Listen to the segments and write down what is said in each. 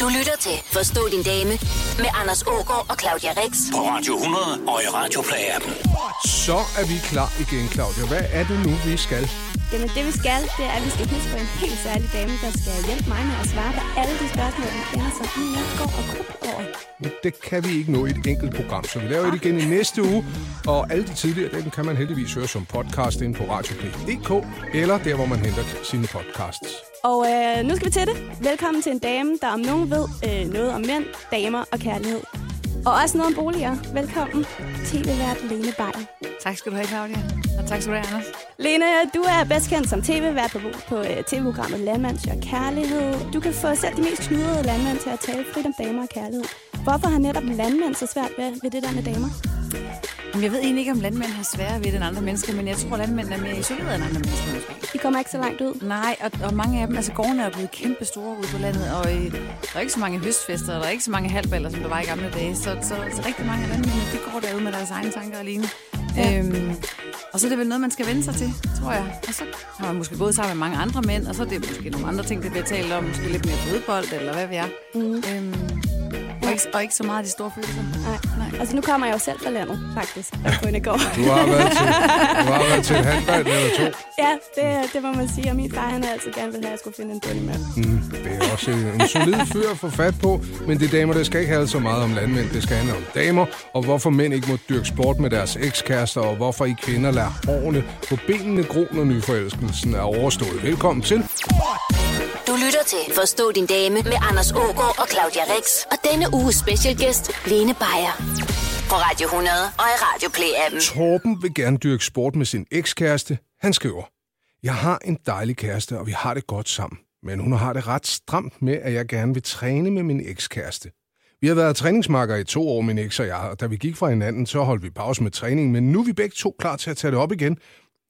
Du lytter til Forstå din dame med Anders Ågaard og Claudia Rex. På Radio 100 og i Radioplay-appen. Så er vi klar igen, Claudia. Hvad er det nu, vi skal? Jamen det vi skal, det er, at vi skal hilse på en helt særlig dame, der skal hjælpe mig med at svare på alle de spørgsmål, vi kender, som I nok går og krybber over. Men det kan vi ikke nå i et enkelt program, så vi laver det igen i næste uge. Og alle de tidligere, dem kan man heldigvis høre som podcast inde på radioplay.dk eller der, hvor man henter sine podcasts. Og øh, nu skal vi til det. Velkommen til en dame, der om nogen ved øh, noget om mænd, damer og kærlighed. Og også noget om boliger. Velkommen, tv-vært Lene Beyer. Tak skal du have, Claudia. Og tak skal du have, Anders. Lene, du er bedst kendt som tv-vært på, på uh, tv-programmet Landmand søger kærlighed. Du kan få selv de mest knudrede landmænd til at tale frit om damer og kærlighed. Hvorfor har netop landmænd så svært ved, ved det der med damer? Jeg ved egentlig ikke, om landmænd har sværere ved det end andre mennesker, men jeg tror, at landmænd er mere isoleret end andre mennesker. De kommer ikke så langt ud. Nej, og, og mange af dem, altså gårdene er blevet kæmpe store ude på landet, og øh, der er ikke så mange høstfester, og der er ikke så mange halvballer, som der var i gamle dage, så, så, så rigtig mange af landmændene, de går derude med deres egne tanker alene. Ja. Øhm, og så er det vel noget, man skal vende sig til, tror jeg. Og så har man måske gået sammen med mange andre mænd, og så er det måske nogle andre ting, det bliver talt om. Måske lidt mere fodbold, eller hvad vi er. Mm. Øhm, og, ikke, og ikke så meget de store følelser. Nej. Nej. Altså, nu kommer jeg jo selv fra landet, faktisk, på en går. Du har været til, du har været til et handball eller to. Ja, det, det må man sige. Og min far, han har altid gerne vil have, at jeg skulle finde en bundemand. Mm, det er også en solid fyr at få fat på, men det damer, det skal ikke have så meget om landmænd. Det skal handle om damer, og hvorfor mænd ikke må dyrke sport med deres ekskærester, og hvorfor I kvinder lader hårene på benene gro, når nyforelskelsen er overstået. Velkommen til. Du lytter til Forstå din dame med Anders Ågaard og Claudia Rex. Og denne uges specialgæst, Lene Beyer. På Radio 100 og i Radioplay-appen. Torben vil gerne dyrke sport med sin ekskæreste. Han skriver, Jeg har en dejlig kæreste, og vi har det godt sammen. Men hun har det ret stramt med, at jeg gerne vil træne med min ekskæreste. Vi har været træningsmarker i to år, min eks og jeg, og da vi gik fra hinanden, så holdt vi pause med træning, men nu er vi begge to klar til at tage det op igen.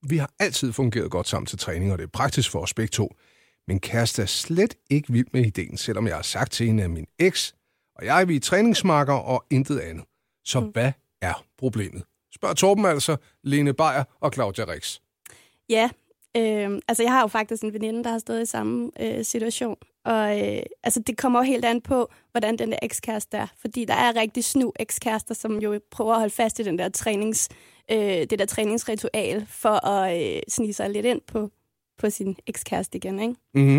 Vi har altid fungeret godt sammen til træning, og det er praktisk for os begge to. Min kæreste er slet ikke vild med ideen, selvom jeg har sagt til hende, at min eks og jeg vi er træningsmarker og intet andet. Så mm. hvad er problemet? Spørg Torben altså, Lene Beyer og Claudia Rix. Ja, øh, altså jeg har jo faktisk en veninde, der har stået i samme øh, situation. Og øh, altså det kommer jo helt an på, hvordan den der ekskæreste er. Fordi der er rigtig snu ekskærester, som jo prøver at holde fast i den der trænings, øh, det der træningsritual, for at øh, snige sig lidt ind på, på sin ekskæreste igen, ikke? Mm-hmm.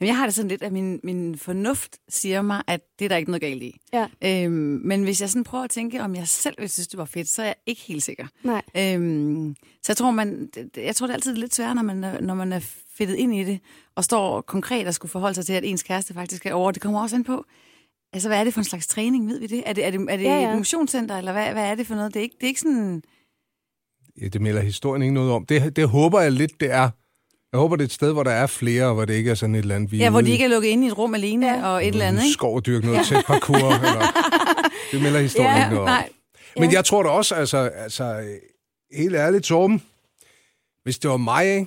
Jamen, jeg har det sådan lidt, at min, min fornuft siger mig, at det er der ikke noget galt i. Ja. Øhm, men hvis jeg sådan prøver at tænke, om jeg selv vil synes, det var fedt, så er jeg ikke helt sikker. Nej. Øhm, så jeg tror, man, jeg tror, det er altid lidt sværere, når man, er- når man er fedtet ind i det, og står konkret og skulle forholde sig til, at ens kæreste faktisk er over. Det kommer også ind på, altså hvad er det for en slags træning, ved vi det? Er det, er det, er det ja, ja. et motionscenter, eller hvad, hvad er det for noget? Det er ikke, det er ikke sådan... Ja, det melder historien ikke noget om. Det, det håber jeg lidt, det er. Jeg håber, det er et sted, hvor der er flere, og hvor det ikke er sådan et eller andet, vi er Ja, hvor de ikke er lukket inde i et rum alene Ja. ja. og et eller andet, ikke? skov og dyrke noget tæt parkour. eller, det melder historien Ja, ikke noget om. nej. Men jeg tror da også, altså, altså helt ærligt, Torben, hvis det var mig, ikke?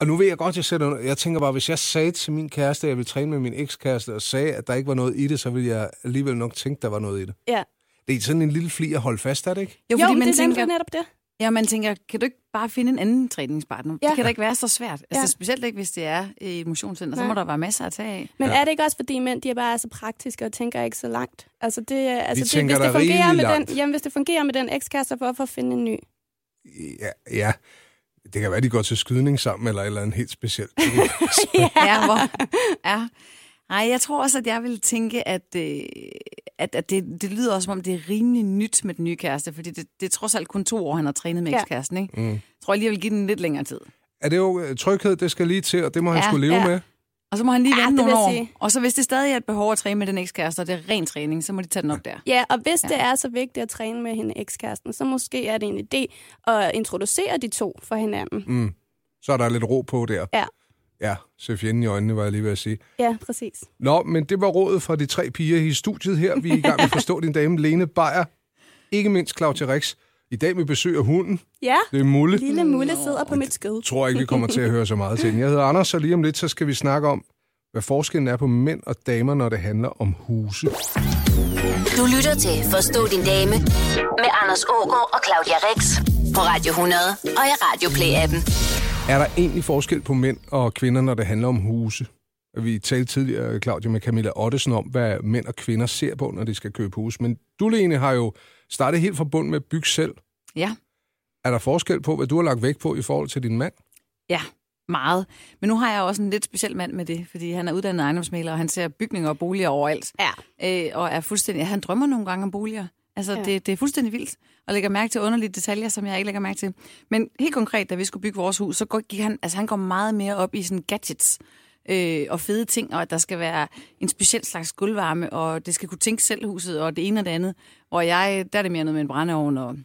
Og nu ved jeg godt, jeg sætter Jeg tænker bare, hvis jeg sagde til min kæreste, at jeg ville træne med min ekskæreste, og sagde, at der ikke var noget i det, så ville jeg alligevel nok tænke, der var noget i det. Ja. Det er sådan en lille fli at holde fast, er det ikke? Jo, fordi men man det er tænker, tænker... netop det. Ja, man tænker, kan du ikke bare finde en anden træningspartner? Ja. Det kan da ikke være så svært. Altså, Ja. Specielt ikke, hvis det er i et motionscenter, så må der være masser at tage af. Men Ja. er det ikke også, fordi mænd de er bare så praktiske og tænker ikke så langt? Altså, det, altså det, tænker hvis, det fungerer med langt. den, jamen, hvis det fungerer med den ekskæreste, hvorfor finde en ny? Ja, ja. Det kan være, de går til skydning sammen, eller et eller andet helt specielt. ja, hvor, ja. Nej, jeg tror også, at jeg vil tænke, at, øh, at, at det, det lyder også, som om det er rimelig nyt med den nye kæreste, fordi det, det er trods alt kun to år, han har trænet med Ja. ekskæresten, ikke? Mm. Jeg tror jeg lige, jeg vil give den lidt længere tid. er det jo øh, tryghed, det skal lige til, og det må han Ja, skulle leve ja. med? Og så må han lige Ja, vente vil nogle år. sige. Og så hvis det stadig er et behov at træne med den ekskæreste, og det er ren træning, så må de tage den op der. Ja, og hvis ja. det er så vigtigt at træne med hende ekskæresten, så måske er det en idé at introducere de to for hinanden. Mm. Så er der lidt ro på der. Ja. Ja, se fjenden i øjnene, var jeg lige ved at sige. Ja, præcis. Nå, men det var rådet fra de tre piger i studiet her. Vi er i gang med at forstå din dame, Lene Beyer. Ikke mindst Claudia Rix. I dag med besøg af hunden. Ja, Det er Mulle. lille Mulle sidder på mit skød. Jeg tror ikke, vi kommer til at høre så meget til den. Jeg hedder Anders, og lige om lidt, så skal vi snakke om, hvad forskellen er på mænd og damer, når det handler om huse. Du lytter til Forstå din dame med Anders Ågaard og Claudia Rex. På Radio 100 og i Radioplay-appen. Er der egentlig forskel på mænd og kvinder, når det handler om huse? Vi talte tidligere, Claudia, med Camilla Ottesen om, hvad mænd og kvinder ser på, når de skal købe hus. Men du, Lene, har jo startet helt fra bunden med at bygge selv. Ja, Er der forskel på, hvad du har lagt vægt på i forhold til din mand? ja, meget. Men nu har jeg også en lidt speciel mand med det, fordi han er uddannet ejendomsmaler, og han ser bygninger og boliger overalt. Ja. Øh, og er fuldstændig, han drømmer nogle gange om boliger. Altså, ja. det, det er fuldstændig vildt, og lægger mærke til underlige detaljer, som jeg ikke lægger mærke til. Men helt konkret, da vi skulle bygge vores hus, så går- gik han, altså han går meget mere op i sådan gadgets øh, og fede ting, og at der skal være en speciel slags gulvvarme, og det skal kunne tænke selv huset, og det ene og det andet. Hvor jeg, der er det mere noget med en brændeovn, og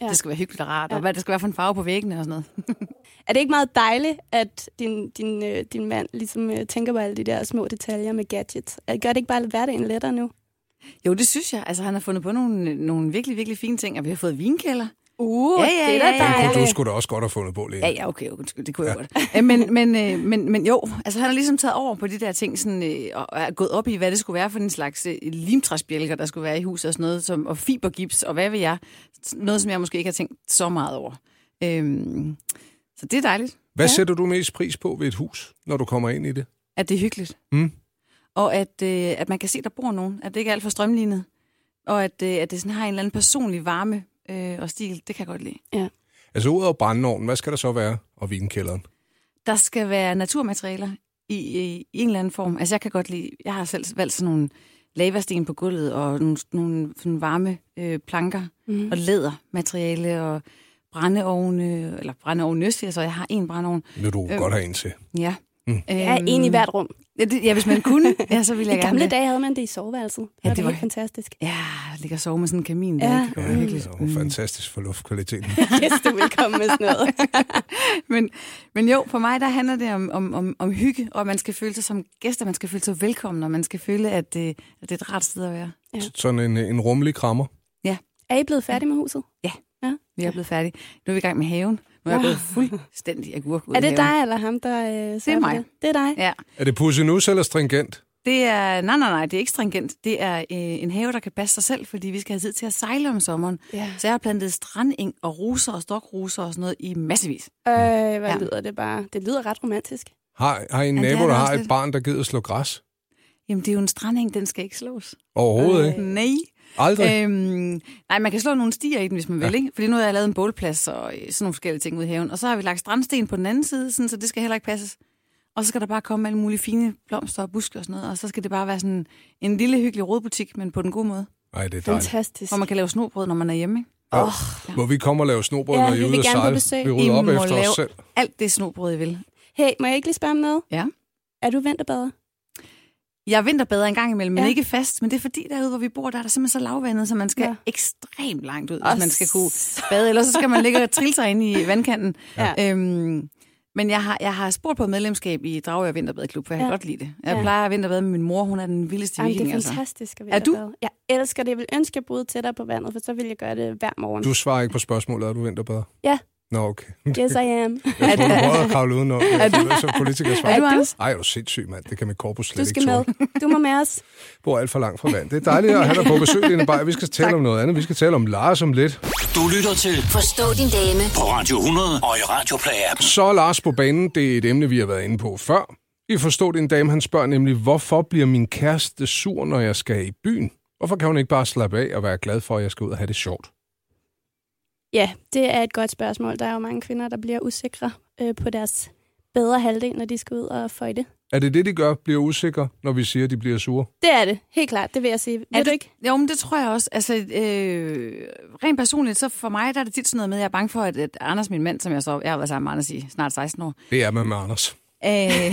Ja. det skal være hyggeligt og rart, Ja. og hvad det skal være for en farve på væggene og sådan noget. Er det ikke meget dejligt, at din, din, øh, din mand ligesom øh, tænker på alle de der små detaljer med gadgets? Gør det ikke bare hverdagen lettere nu? Jo, det synes jeg. Altså, han har fundet på nogle, nogle virkelig, virkelig fine ting, og vi har fået vinkælder. Uh, Ja, ja, det er da ja, ja. Den kunne du skulle da også godt have fundet på, Lene. Ja, ja, okay, undskyld, det kunne jeg godt. Men, men, øh, men, men jo, altså han har ligesom taget over på de der ting, sådan, øh, og er gået op i, hvad det skulle være for en slags øh, limtræsbjælker, der skulle være i huset og sådan noget, som, og fibergips, og hvad ved jeg. Noget, som jeg måske ikke har tænkt så meget over. Øhm, så det er dejligt, Hvad Ja. sætter du mest pris på ved et hus, når du kommer ind i det? at det er hyggeligt. Mm. Og at, øh, at man kan se, at der bor nogen. At det ikke er alt for strømlignet. Og at, øh, at det sådan har en eller anden personlig varme øh, og stil. Det kan jeg godt lide. Altså ud over brændeovnen, hvad skal der så være? Og vinkælderen. Der skal være naturmaterialer i, i, i en eller anden form. Altså jeg kan godt lide, jeg har selv valgt sådan nogle lavasten på gulvet og nogle, nogle sådan varme øh, planker Mm. og lædermateriale og brændeovne, eller brændeovne siger så, jeg har en brændeovn. Nu du Øhm. godt have en til. Ja. Mm. Ja, en i hvert rum. Ja, ja, hvis man kunne, ja, så ville I jeg gerne gamle det. dage havde man det i soveværelset. Ja, Ja, det det var- helt fantastisk. Ja, ligge og sove med sådan en kamin. Ja. Ja. Det Ja, være hyggeligt. så fantastisk for luftkvaliteten. Yes, du vil komme med sådan noget. men, men jo, for mig der handler det om, om, om, om hygge, og at man skal føle sig som gæster, man skal føle sig velkommen, og man skal føle, at det, at det er et rart sted at være. Sådan en, en rummelig krammer. Er I blevet færdige med huset? Vi er blevet færdige. Nu er vi i gang med haven. Nu er jeg gået fuldstændig agurk ud Er det dig eller ham, der øh, Det er mig. Det er dig. Ja. Er det pusinus eller stringent? Det er, nej, nej, nej, det er ikke stringent. Det er øh, en have, der kan passe sig selv, fordi vi skal have tid til at sejle om sommeren. Ja. Så jeg har plantet strandeng og roser og stokroser og sådan noget i massevis. Øh, hvad Ja. ja. lyder det bare? Det lyder ret romantisk. Har, har I en Ja, det nabo, er der det har et lidt. barn, der gider slå græs? Jamen, det er jo en strandeng, den skal ikke slås. Overhovedet ikke. Nej. Aldrig. Øhm, nej, man kan slå nogle stier i den, hvis man vil, ikke? Fordi nu har jeg lavet en bålplads og øh, sådan nogle forskellige ting ude i haven. Og så har vi lagt strandsten på den anden side, sådan, så det skal heller ikke passes. Og så skal der bare komme alle mulige fine blomster og buske og sådan noget. Og så skal det bare være sådan en lille hyggelig rådbutik, men på den gode måde. Nej, det er dejligt. Fantastisk. Hvor man kan lave snobrød, når man er hjemme. Ikke? Ja. Må vi komme og lave snobrød, Ja, når I vi er ude på sejle? Vi I rydder op må efter lave- os selv. Alt det snobrød, I vil. Hey, må jeg ikke lige spørge om noget? Ja. Er du vinterbader? Jeg er vinterbader en gang imellem, men Ja. ikke fast. Men det er fordi, derude, hvor vi bor, der er der simpelthen så lavvandet, så man skal Ja. ekstremt langt ud, hvis man skal kunne bade. Ellers så skal man ligge og trille sig ind i vandkanten. Ja. Øhm, men jeg har, jeg har spurgt på medlemskab i Dragør Vinterbadeklub, for jeg Ja. kan godt lide det. Jeg Ja. plejer at vinterbade med min mor, hun er den vildeste Jamen, det viking. er Altså. fantastisk at Er du? vinterbade. Jeg elsker det. Jeg vil ønske, at jeg boede tættere på vandet, for så ville jeg gøre det hver morgen. Du svarer ikke på spørgsmålet, er du vinterbader? Ja. Nå, okay. Yes, I am. Jeg tror, du prøver at kravle udenom. Er du som politiker svar? Er du, Er? Anders? Ej, er du sindssyg, mand. Det kan mit korpus slet Du skal ikke med. Du må med os. bor alt for langt fra vand. Det er dejligt at have dig på besøg, Line Beyer. Vi skal tale om noget andet. Vi skal tale om Lars om lidt. Du lytter til Forstå din dame på Radio 100 og i Radioplay-appen. Så er Lars på banen. Det er et emne, vi har været inde på før. I forstår din dame, han spørger nemlig, hvorfor bliver min kæreste sur, når jeg skal i byen? Hvorfor kan hun ikke bare slappe af og være glad for, at jeg skal ud og have det sjovt? Ja, det er et godt spørgsmål. Der er jo mange kvinder, der bliver usikre øh, på deres bedre halvdel, når de skal ud og føjte. Er det det, de gør? Bliver usikre, når vi siger, at de bliver sure? Det er det. Helt klart. Det vil jeg sige. Ved Er du det- ikke? Jo, men det tror jeg også. Altså, øh, rent personligt, så for mig, der er det tit sådan noget med, at jeg er bange for, at, at Anders, min mand, som jeg så, jeg har været sammen med Anders i snart 16 år, Det er man med Anders. Øh,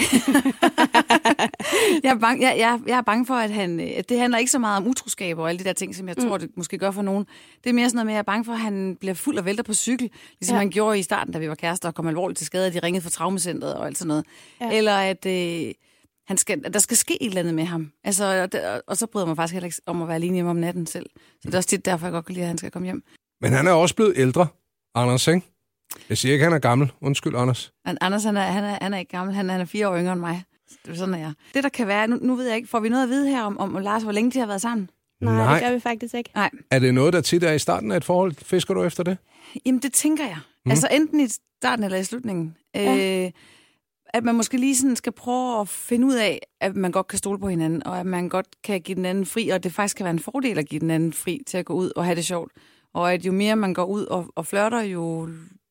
jeg, er bange, jeg, jeg, jeg er bange for, at han, øh, at det handler ikke så meget om utroskab og alle de der ting, som jeg tror, det måske gør for nogen. Det er mere sådan noget med, at jeg er bange for, at han bliver fuld og vælter på cykel, ligesom Ja. han gjorde i starten, da vi var kærester og kom alvorligt til skade, at de ringede fra traumacentret og alt sådan noget. Ja. Eller at, øh, han skal, der skal ske et eller andet med ham. Altså, og, det, og så bryder mig faktisk heller ikke om at være alene hjemme om natten selv. Så det er også tit derfor, jeg godt kan lide, at han skal komme hjem. Men han er også blevet ældre, Anders, ikke? Jeg siger ikke, at han er gammel. Undskyld, Anders. Anders, han er, han er, han er ikke gammel. Han, han er fire år yngre end mig. Det sådan, er jeg. Det, der kan være... Nu, nu ved jeg ikke, får vi noget at vide her om, om Lars, hvor længe de har været sammen? Nej, Nej. det gør vi faktisk ikke. Nej. Er det noget, der tit er i starten af et forhold? Fisker du efter det? Jamen, det tænker jeg. Mm. Altså, enten i starten eller i slutningen. Ja. Øh, at man måske lige sådan skal prøve at finde ud af, at man godt kan stole på hinanden, og at man godt kan give den anden fri, og det faktisk kan være en fordel at give den anden fri til at gå ud og have det sjovt. Og at jo mere man går ud og, og flørter, jo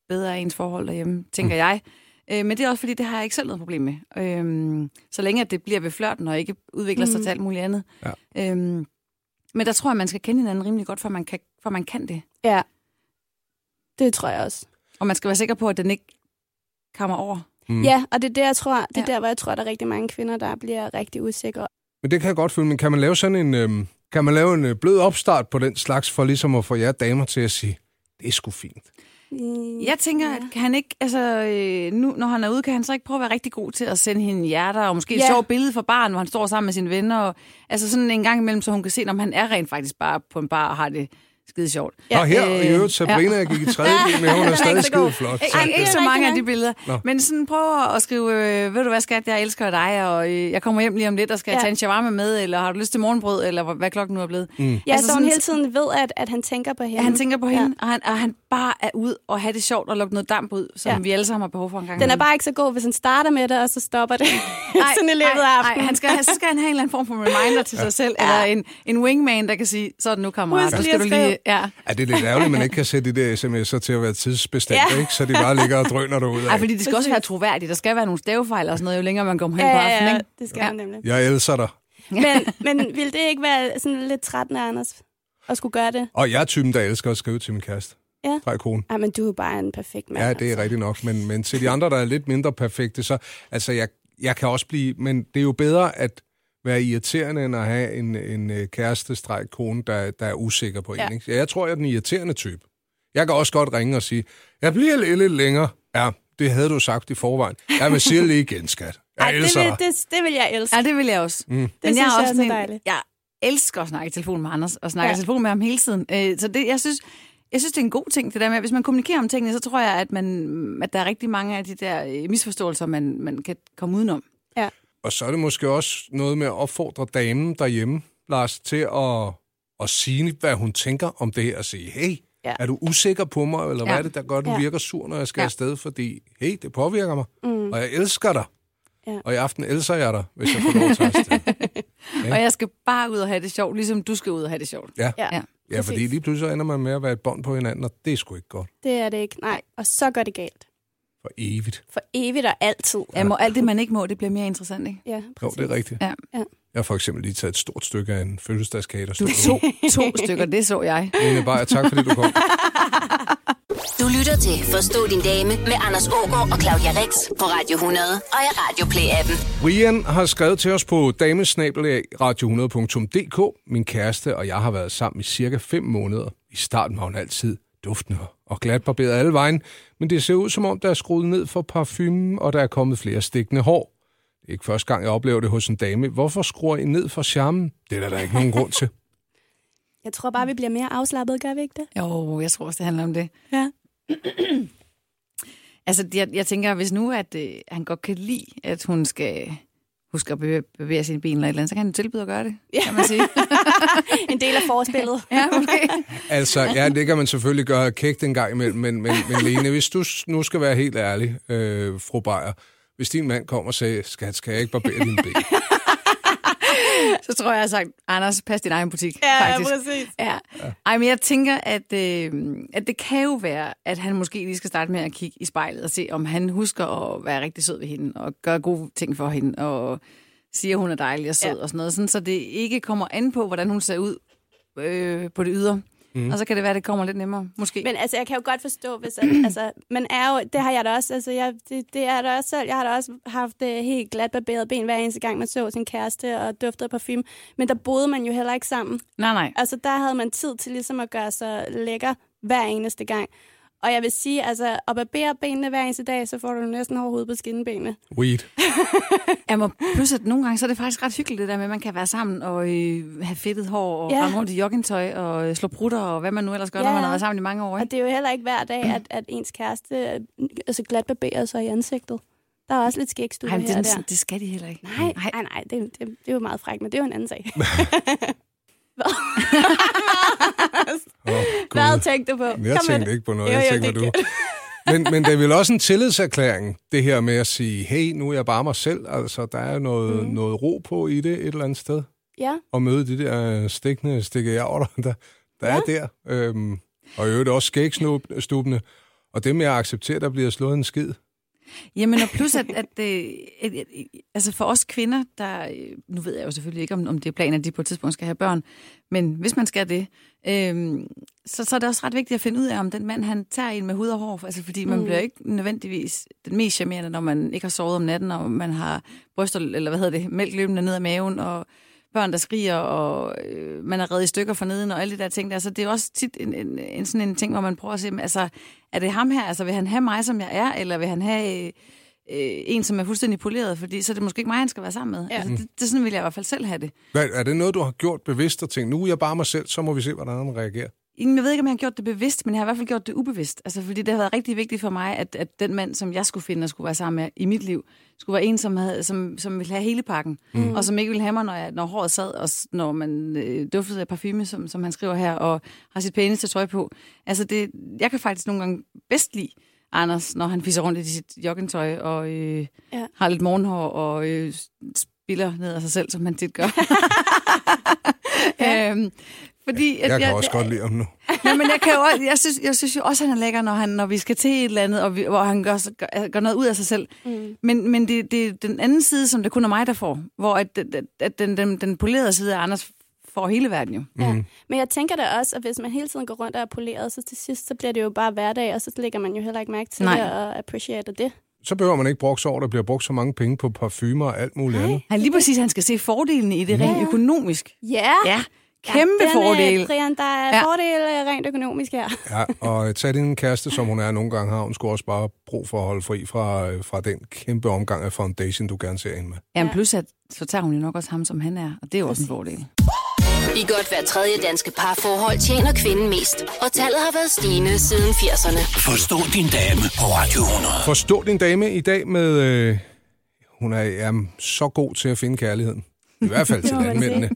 bedre er ens forhold derhjemme, tænker mm. jeg. Øh, men det er også fordi, det har jeg ikke selv noget problem med. Øh, så længe at det bliver ved flørten, og ikke udvikler sig Mm. til alt muligt andet. Ja. Øh, men der tror jeg, man skal kende hinanden rimelig godt, for man kan, for man kan det. Ja. Det tror jeg også. Og man skal være sikker på, at den ikke kommer over. Mm. Ja, og det er der, jeg tror, det er Ja. der, hvor jeg tror, der er rigtig mange kvinder, der bliver rigtig usikre. Men det kan jeg godt føle, men kan man lave sådan en, øhm, kan man lave en øh, blød opstart på den slags, for ligesom at få jer damer til at sige, det er sgu fint. Mm, Jeg tænker, at kan han ikke, altså øh, nu, når han er ude, kan han så ikke prøve at være rigtig god til at sende hende hjerter, og måske et Ja. sjovt billede for barn, hvor han står sammen med sine venner, og altså sådan en gang imellem, så hun kan se, om han er rent faktisk bare på en bar og har det skide sjovt. Ja, og her, øh, øh, i øvrigt, Sabrina, jeg gik i tredje ja. med, hun er stadig skide flot. Ikke, Så, ikke, ikke så mange af de billeder. Nå. Men sådan prøv at skrive, øh, ved du hvad skat, jeg elsker dig, og øh, jeg kommer hjem lige om lidt, og skal Ja. ja. tage en shawarma med, eller har du lyst til morgenbrød, eller hvad- hvad klokken nu er blevet. Mm. Ja, Altså så hun sådan- hele tiden ved, at, at han tænker på hende. Ja, han tænker på hende, Ja. ja. og, han, og han bare er ud og have det sjovt og lukke noget damp ud, som Ja. ja. vi alle sammen har behov for en gang. Den er bare ikke så god, hvis han starter med det, og så stopper det sådan i løbet af aftenen. han skal, så skal han have en eller anden form for reminder til sig selv, eller en, en wingman, der kan sige, så er det nu, kammerat. Husk Nu skal du lige... Ja. er det lidt ærgerligt, at man ikke kan sætte de der sms'er til at være tidsbestemte, Ja. ikke? så de bare ligger og drøner derude Ej, af. fordi det skal også være troværdigt. Der skal være nogle stavefejl og sådan noget, jo længere man kommer hen Ja, på ja, aftenen. ja, ikke? det skal Ja. han nemlig. Jeg elsker dig. Men, men vil det ikke være sådan lidt trættende, Anders, at skulle gøre det? Og jeg er typen, der elsker at skrive til min kæreste. Ja. Fra kone. Ej, men du er jo bare en perfekt mand. Ja, det er altså. rigtigt nok. Men, men til de andre, der er lidt mindre perfekte, så altså, jeg, jeg kan også blive... Men det er jo bedre at være irriterende, end at have en, en øh, kæreste kone, der, der er usikker på Ja. en. Ikke? Jeg tror, jeg er den irriterende type. Jeg kan også godt ringe og sige, jeg bliver lidt, lidt længere. Ja, det havde du sagt i forvejen. Jeg vil sige det lige igen, skat. Jeg Ej, det, elsker vil, dig. det, det vil jeg elske. Ja, det vil jeg også. Mm. Men synes jeg er jeg også er så sådan en- dejligt. Jeg elsker at snakke i telefon med Anders, og snakke Ja. ja. i telefon med ham hele tiden. Øh, Så det, jeg synes, jeg synes, det er en god ting, det der med, at hvis man kommunikerer om tingene, så tror jeg, at, man, at der er rigtig mange af de der øh, misforståelser, man, man kan komme udenom. Og så er det måske også noget med at opfordre damen derhjemme, Lars, til at, at sige, hvad hun tænker om det her, og sige, hey, Ja. er du usikker på mig, eller ja. hvad er det, der gør, at du Ja. virker sur, når jeg skal Ja. afsted, fordi, hey, det påvirker mig, Mm. og jeg elsker dig. Ja. Og i aften elsker jeg dig, hvis jeg får lov til at afsted. Ja. Og jeg skal bare ud og have det sjovt, ligesom du skal ud og have det sjovt. Ja. Ja, Ja. ja, fordi lige pludselig så ender man med at være et bånd på hinanden, og det er sgu ikke godt. det er det ikke. Nej, og så går det galt. For evigt. For evigt og altid. Ja. Må, alt det, man ikke må, det bliver mere interessant, ikke? Ja, Jo, præcis. det er rigtigt. Ja. Ja. Jeg har for eksempel lige taget et stort stykke af en fødselsdagskage, der stod to, to stykker, det så jeg. Lene Beyer, tak fordi du kom. Du lytter til Forstå din dame med Anders Ågaard og Claudia Rex på Radio 100 og i Radio Play-appen. Brian har skrevet til os på damesnabelag.radio100.dk. Min kæreste og jeg har været sammen i cirka 5 måneder. I starten var hun altid duftende og glat barberet alle vejen, men det ser ud som om, der er skruet ned for parfumen, og der er kommet flere stikkende hår. Det er ikke første gang, jeg oplever det hos en dame. Hvorfor skruer I ned for charmen? Det er der, der ikke nogen grund til. Jeg tror bare, vi bliver mere afslappet, gør vi ikke det? Jo, jeg tror også, det handler om det. Ja. Altså, jeg, jeg tænker, hvis nu, at øh, han godt kan lide, at hun skal huske at bevæge, bevæge sine ben eller et eller andet, så kan han tilbyde at gøre det, Ja. kan man sige. En del af forspillet. ja, måske. Altså, ja, det kan man selvfølgelig gøre kægt en gang imellem, men, men, men Lene, hvis du nu skal være helt ærlig, øh, fru Beyer, hvis din mand kommer og siger, skat, skal jeg ikke barbere dine ben? Så tror jeg, jeg har sagt, Anders, pas din egen butik, Ja, faktisk. præcis. Ja. Ej, men jeg tænker, at, øh, at det kan jo være, at han måske lige skal starte med at kigge i spejlet og se, om han husker at være rigtig sød ved hende, og gøre gode ting for hende, og siger, at hun er dejlig og sød Ja. ja. og sådan noget, sådan, så det ikke kommer an på, hvordan hun ser ud øh, på det ydre. Mm. Og så kan det være, at det kommer lidt nemmere, måske. Men altså, jeg kan jo godt forstå, hvis at, altså, man er jo, det har jeg da også, altså, jeg, det, det er der også selv, jeg har da også haft uh, helt glat barberet ben hver eneste gang, man så sin kæreste og duftede af parfume, men der boede man jo heller ikke sammen. Nej, nej. Altså, der havde man tid til ligesom at gøre sig lækker hver eneste gang. Og jeg vil sige, altså, at barbere benene hver eneste dag, så får du næsten hård hud på skinnebenene. Weed. Jeg må, plus at nogle gange, så er det faktisk ret hyggeligt, det der med, at man kan være sammen og øh, have fedtet hår, og Ja. rende rundt i joggingtøj, og øh, slå prutter, og hvad man nu ellers gør, Ja, når man har været sammen i mange år. Og Ikke? det er jo heller ikke hver dag, at, at ens kæreste øh, altså, glat barberer sig i ansigtet. Der er også lidt skægstue her og det, der. det skal de heller ikke. Nej, nej, nej, det, det, det er jo meget frækt, men det er jo en anden sag. Oh, Hvad tænkte du på? Jeg Kom tænkte ikke på noget. Jo, Jeg jo, tænkte, det du... men, men det er vel også en tillidserklæring, det her med at sige, hey, nu er jeg bare mig selv. Altså, der er noget, mm. noget ro på i det et eller andet sted. Ja, Og møde de der stikkende stikke der, der, der ja. er der. Øhm, og i øvrigt også skægstubene. Og det med at acceptere, der bliver slået en skid. Jamen, og plus, at, at, at, at, at altså for os kvinder, der, øh, nu ved jeg jo selvfølgelig ikke, om, om det er planen, at de på et tidspunkt skal have børn, men hvis man skal det, øhm, så, så er det også ret vigtigt at finde ud af, om den mand, han tager en med hud og hår, altså fordi man Mm. bliver ikke nødvendigvis den mest charmerende, når man ikke har sovet om natten, og man har bryster, eller hvad hedder det, mælk løbende ned ad maven, og børn, der skriger, og øh, man er reddet i stykker for neden, og alle de der ting der. Så det er også tit en, en, en, sådan en ting, hvor man prøver at se, men altså, er det ham her? Altså, vil han have mig, som jeg er, eller vil han have øh, en, som er fuldstændig poleret? Fordi så er det måske ikke mig, han skal være sammen med. Ja. Altså, det, det, sådan vil jeg i hvert fald selv have det. Hvad, er det noget, du har gjort bevidst og tænkt, nu er jeg bare mig selv, så må vi se, hvordan han reagerer? Jeg ved ikke, om jeg har gjort det bevidst, men jeg har i hvert fald gjort det ubevidst. Altså, fordi det har været rigtig vigtigt for mig, at, at den mand, som jeg skulle finde og skulle være sammen med i mit liv, skulle være en, som, havde, som, som ville have hele pakken. Mm. Og som ikke ville have mig, når, jeg, når håret sad, og når man øh, duftede af parfume, som, som han skriver her, og har sit pæneste tøj på. Altså, det, jeg kan faktisk nogle gange bedst lide Anders, når han fiser rundt i sit joggingtøj, og øh, Ja. har lidt morgenhår, og øh, spiller ned af sig selv, som han tit gør. øhm, fordi, at Jeg kan også godt lide ham nu. Ja, men jeg, kan jo, også- jeg, synes, jeg synes jo også, at han er lækker, når, han, når vi skal til et eller andet, og vi, hvor han gør, så- gør, gør noget ud af sig selv. Mm. Men, men det, det er den anden side, som det kun er mig, der får. Hvor at, at, at den, den, den polerede side af Anders får hele verden jo. Ja. Men jeg tænker da også, at hvis man hele tiden går rundt og er poleret, så til sidst, så bliver det jo bare hverdag, og så lægger man jo heller ikke mærke til Nej. det og appreciater det. Så behøver man ikke sig over, at der bliver brugt så mange penge på parfumer og alt muligt andet. Han lige præcis, han skal se fordelene i det rent økonomisk. Ja, Ja, kæmpe ja, den, fordel. Øh, Brian, der er Ja. ja. fordele rent økonomisk her. Ja, og tag din kæreste, som hun er nogle gange har, hun skulle også bare brug for at holde fri fra, øh, fra den kæmpe omgang af foundation, du gerne ser hende med. Jamen plus, at så tager hun jo nok også ham, som han er, og det er jo også en fordel. I godt hver tredje danske parforhold tjener kvinden mest. Og tallet har været stigende siden 80'erne. Forstå din dame på Radio 100. Forstå din dame i dag med... Øh, hun er, er så god til at finde kærligheden. I hvert fald til landmændene.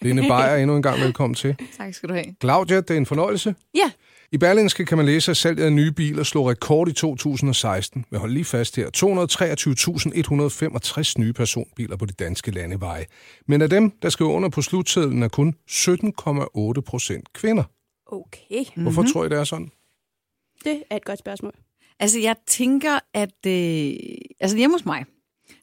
Lene Beyer, endnu en gang velkommen til. Tak skal du have. Claudia, det er en fornøjelse. Ja. I Berlingske kan man læse, at salget af nye biler slog rekord i 2016. Men hold lige fast her. 223.165 nye personbiler på de danske landeveje. Men af dem, der skriver under på slutsedlen, er kun 17,8 procent kvinder. Okay, Hvorfor tror I, det er sådan? det er et godt spørgsmål. Altså, jeg tænker, at... Øh, altså, hjemme hos mig,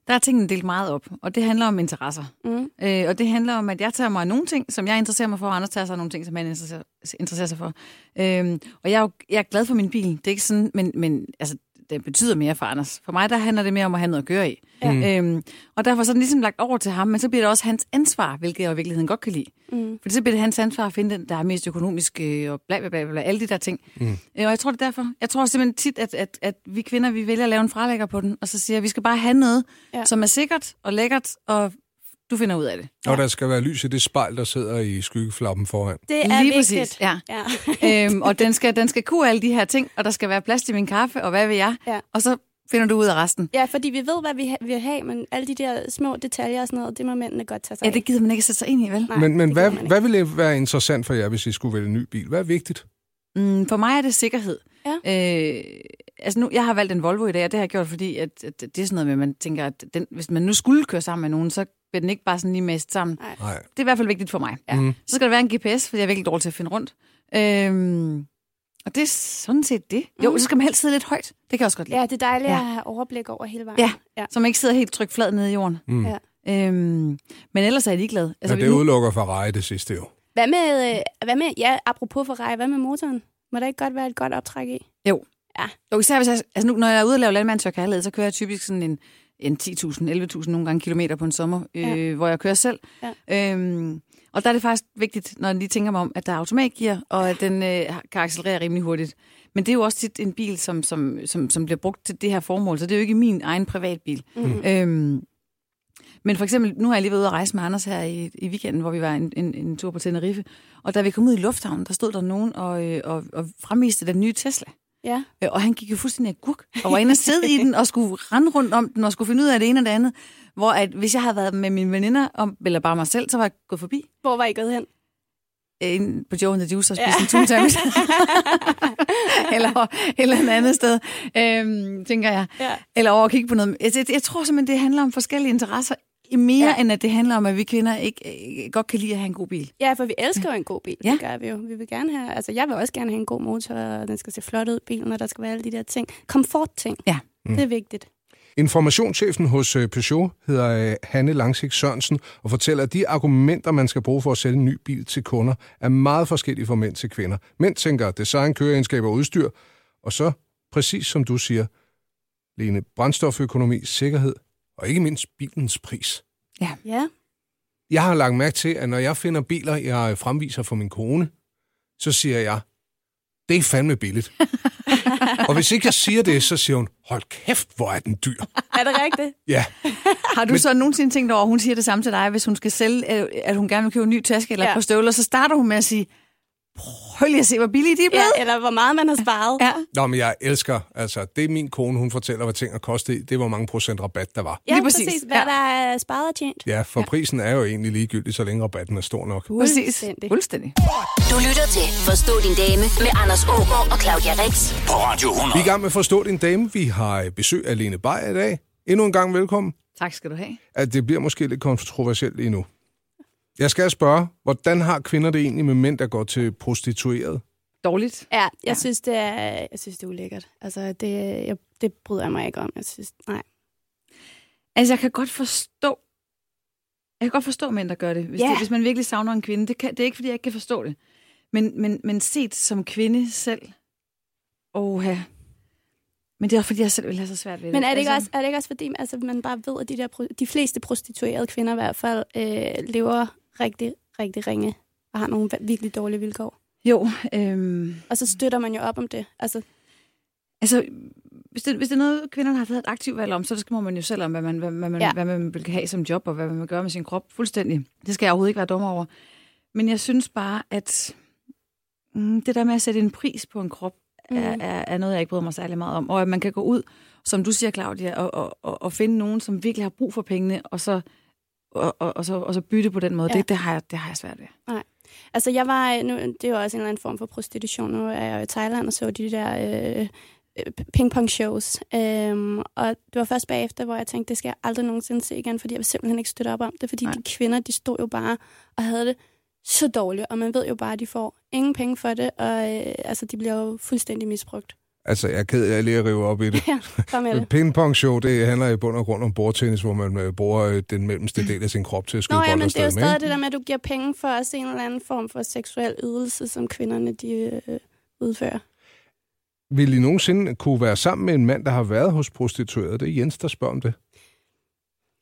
der er tingene delt meget op, og det handler om interesser. Mm. Øh, og det handler om, at jeg tager mig af nogle ting, som jeg interesserer mig for, og Anders tager sig af nogle ting, som han interesserer, interesserer sig for. Øhm, og jeg er, jo, jeg er glad for min bil. Det er ikke sådan, men, men altså, det betyder mere for Anders. For mig, der handler det mere om at have noget at gøre i. Ja. Øhm, og derfor så er den ligesom lagt over til ham, men så bliver det også hans ansvar, hvilket jeg i virkeligheden godt kan lide. Mm. For så bliver det hans ansvar at finde den, der er mest økonomisk, øh, og bla bla bla, bla alle de der ting. Mm. Øh, og jeg tror det er derfor. Jeg tror simpelthen tit, at, at, at vi kvinder, vi vælger at lave en fralægger på den, og så siger, at vi skal bare have noget. Ja. som er sikkert og lækkert, og du finder ud af det. Og der skal være lys i det spejl, der sidder i skyggeflappen foran. Det er Lige vigtigt. præcis, ja. ja. øhm, og den skal, den skal kunne alle de her ting, og der skal være plads til min kaffe, og hvad vil jeg? Ja. Og så finder du ud af resten. ja, fordi vi ved, hvad vi ha- vil have, men alle de der små detaljer og sådan noget, det må mændene godt tage sig Ja, det gider man ikke at sætte sig ind i, vel? Nej, Men, men det hvad, hvad ville være interessant for jer, hvis I skulle vælge en ny bil? Hvad er vigtigt? Mm, for mig er det sikkerhed. Ja. Øh, altså nu, jeg har valgt en Volvo i dag, og det har jeg gjort, fordi at, at det er sådan noget med, at man tænker, at den, hvis man nu skulle køre sammen med nogen, så bliver den ikke bare sådan lige mast sammen. Nej. Det er i hvert fald vigtigt for mig. Ja. Mhm. Så skal der være en GPS, fordi jeg er virkelig dårlig til at finde rundt. Øhm, og det er sådan set det. Jo, Mhm. så skal man helst sidde lidt højt. Det kan jeg også godt lide. Ja, det er dejligt Ja. at have overblik over hele vejen. Ja. ja. Så man ikke sidder helt trygt flad nede i jorden. Mm. Ja. Øhm, men ellers er jeg ligeglad. Altså, Men det nu- udelukker Ferrari det sidste jo. Hvad med, øh, hvad med, ja, apropos Ferrari, hvad med motoren? Må der ikke godt være et godt optræk i? Jo. Ja. Jo, især hvis jeg, altså nu, når jeg er ude og lave landmand kærlighed, så kører jeg typisk sådan en, en 10.000, 11.000 nogle gange kilometer på en sommer, øh, Ja. hvor jeg kører selv. Ja. Øhm, og der er det faktisk vigtigt, når jeg lige tænker mig om, at der er automatgear, og at den øh, kan accelerere rimelig hurtigt. Men det er jo også tit en bil, som, som, som, som bliver brugt til det her formål, så det er jo ikke min egen privatbil. Mm. Øhm, men for eksempel, nu har jeg lige været ude at rejse med Anders her i, i weekenden, hvor vi var en, en, en tur på Tenerife. Og da vi kom ud i lufthavnen, der stod der nogen og, øh, og, og fremviste den nye Tesla. Ja. Øh, Og han gik jo fuldstændig agurk, og var inde og sidde i den, og skulle rende rundt om den, og skulle finde ud af det ene og det andet. Hvor at, hvis jeg havde været med mine veninder, om, eller bare mig selv, så var jeg gået forbi. Hvor var I gået hen? ind på Joe and the Juice og spise ja. en tuntamis. eller, eller et andet sted, øhm, tænker jeg. Ja. Eller over at kigge på noget. Jeg, jeg, jeg tror simpelthen, det handler om forskellige interesser. Mere ja. end at det handler om, at vi kvinder ikke øh, godt kan lide at have en god bil. Ja, for vi elsker jo en god bil. Ja. Det gør vi jo. Vi vil gerne have, altså jeg vil også gerne have en god motor, og den skal se flot ud, bilen, og der skal være alle de der ting. Komfortting. Ja. Det er vigtigt. Informationschefen hos øh, Peugeot hedder øh, Hanne Langsik Sørensen og fortæller, at de argumenter, man skal bruge for at sælge en ny bil til kunder, er meget forskellige fra mænd til kvinder. Mænd tænker design, køreegenskaber og udstyr, og så, præcis som du siger, Lene, brændstoføkonomi, sikkerhed og ikke mindst bilens pris. Ja. Jeg har lagt mærke til, at når jeg finder biler, jeg fremviser for min kone, så siger jeg, det er fandme billigt. og hvis ikke jeg siger det, så siger hun, hold kæft, hvor er den dyr. Er det rigtigt? Ja, Har du Men... så nogensinde tænkt over, at hun siger det samme til dig, hvis hun skal sælge, øh, at hun gerne vil købe en ny taske eller Ja. ja. et par støvler, så starter hun med at sige, prøv lige at se, hvor billige de er blevet. Ja, eller hvor meget man har sparet. Ja. Nå, men jeg elsker, altså, det er min kone, hun fortæller, hvad ting har kostet. Det er, hvor mange procent rabat der var. Ja, Lige præcis. præcis. Hvad Ja. der er sparet og tjent. Ja, for ja. prisen er jo egentlig ligegyldig, så længe rabatten er stor nok. Præcis. Fuldstændig. Fuldstændig. Du lytter til Forstå din dame med Anders Ågaard og Claudia Rex. På Radio 100. Vi er i gang med forstå din dame. Vi har besøg af Lene Beyer i dag. Endnu en gang velkommen. Tak skal du have. At det bliver måske lidt kontroversielt lige nu. Jeg skal spørge, hvordan har kvinder det egentlig med mænd, der går til prostitueret? Dårligt. Ja, jeg, Ja. Synes, det er, jeg synes, det er ulækkert. Altså, det, jeg, det bryder jeg mig ikke om. Jeg synes, nej. Altså, jeg kan godt forstå, jeg kan godt forstå mænd, der gør det. Hvis, Ja. det, hvis man virkelig savner en kvinde. Det, kan, det er ikke, fordi jeg ikke kan forstå det. Men, men, men set som kvinde selv, oha. Men det er også, fordi jeg selv vil have så svært ved Men det. er det, ikke altså, også, er det ikke også fordi, altså, man bare ved, at de, der, de fleste prostituerede kvinder i hvert fald øh, lever rigtig, rigtig ringe og har nogle virkelig dårlige vilkår? Jo, øhm, Og så støtter man jo op om det. Altså, altså, hvis det, hvis det er noget, kvinderne har taget et aktivt valg om, så skal man jo selv om, hvad man, hvad, hvad, man, Ja. hvad man vil have som job, og hvad man vil gøre med sin krop. Fuldstændig. Det skal jeg overhovedet ikke være dommer over. Men jeg synes bare, at mm, det der med at sætte en pris på en krop, mm. er, er, er noget, jeg ikke bryder mig særlig meget om. Og at man kan gå ud, som du siger, Claudia, og, og, og, og finde nogen, som virkelig har brug for pengene, og så, og, og, og så, og så bytte på den måde. Ja. Det, det, har jeg, det har jeg svært ved. altså jeg var, nu, det er jo også en eller anden form for prostitution. Nu er jeg jo i Thailand og så de der øh, øh, pingpong shows. Øhm, og det var først bagefter, hvor jeg tænkte, det skal jeg aldrig nogensinde se igen, fordi jeg vil simpelthen ikke støtte op om det, fordi Nej. de kvinder, de stod jo bare og havde det så dårligt, og man ved jo bare, at de får ingen penge for det, og øh, altså, de bliver jo fuldstændig misbrugt. Altså, jeg er ked af lige at rive op i det. Ja, kom med det. Pingpong show, det handler i bund og grund om bordtennis, hvor man øh, bruger øh, den mellemste del af sin krop til at skyde Nå ja, men det er jo med. stadig ikke? det der med, at du giver penge for at se en eller anden form for seksuel ydelse, som kvinderne de øh, udfører. Vil I nogensinde kunne være sammen med en mand, der har været hos prostitueret? Det er Jens, der spørger om det.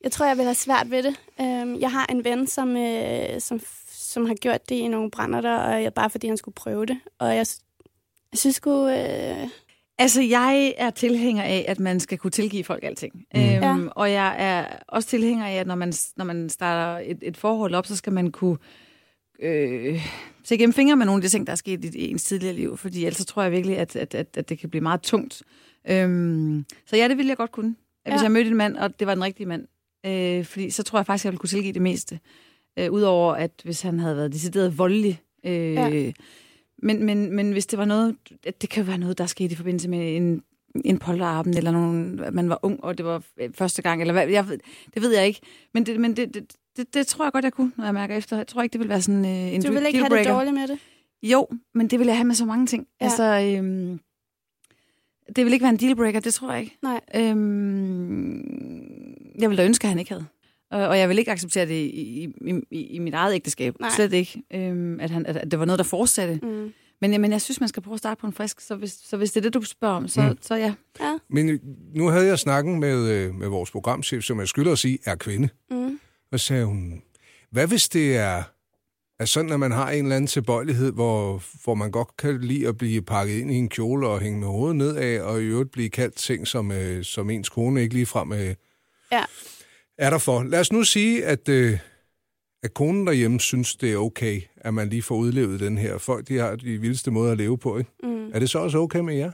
Jeg tror, jeg vil have svært ved det. Øhm, jeg har en ven, som, øh, som, som har gjort det i nogle brænder der, og jeg, bare fordi han skulle prøve det. Og jeg, jeg synes sgu... Øh, Altså, jeg er tilhænger af, at man skal kunne tilgive folk alting. Mm. Øhm, Ja. Og jeg er også tilhænger af, at når man, når man starter et, et forhold op, så skal man kunne øh, se gennem fingre med nogle af de ting, der er sket i, ens tidligere liv. Fordi ellers så tror jeg virkelig, at, at, at, at det kan blive meget tungt. Øhm, så ja, det ville jeg godt kunne. Ja. Hvis jeg mødte en mand, og det var den rigtige mand. Øh, fordi så tror jeg faktisk, at jeg ville kunne tilgive det meste. Øh, Udover at hvis han havde været decideret voldelig. Øh, Ja. Men, men, men hvis det var noget, det kan jo være noget, der skete i forbindelse med en, en polterarben, eller nogen, at man var ung, og det var øh, første gang, eller hvad, jeg, det ved jeg ikke. Men, det, men det, det, det, det tror jeg godt, jeg kunne, når jeg mærker efter. Jeg tror ikke, det vil være sådan øh, en du vil ikke have det dårligt med det? Jo, men det vil jeg have med så mange ting. Ja. Altså, øhm, det vil ikke være en dealbreaker, det tror jeg ikke. Nej. Øhm, jeg vil da ønske, at han ikke havde. Og, og jeg vil ikke acceptere det i, i, i, i mit eget ægteskab. Nej. Slet ikke. Øhm, at, han, at det var noget, der fortsatte. Mm. Men, men jeg synes, man skal prøve at starte på en frisk. Så hvis, så hvis det er det, du spørger om, så, Mm. så ja. Ja. Men øh, nu havde jeg snakken med, øh, med vores programchef, som jeg skylder at sige, er kvinde. Mm. Og så sagde hun, hvad hvis det er, er sådan, at man har en eller anden tilbøjelighed, hvor, hvor man godt kan lide at blive pakket ind i en kjole og hænge med hovedet nedad, og i øvrigt blive kaldt ting, som, øh, som ens kone ikke lige frem øh, Ja. Er der for. Lad os nu sige, at, øh, at konen derhjemme synes, det er okay, at man lige får udlevet den her. Folk, de har de vildeste måder at leve på, ikke? Mm. Er det så også okay med jer?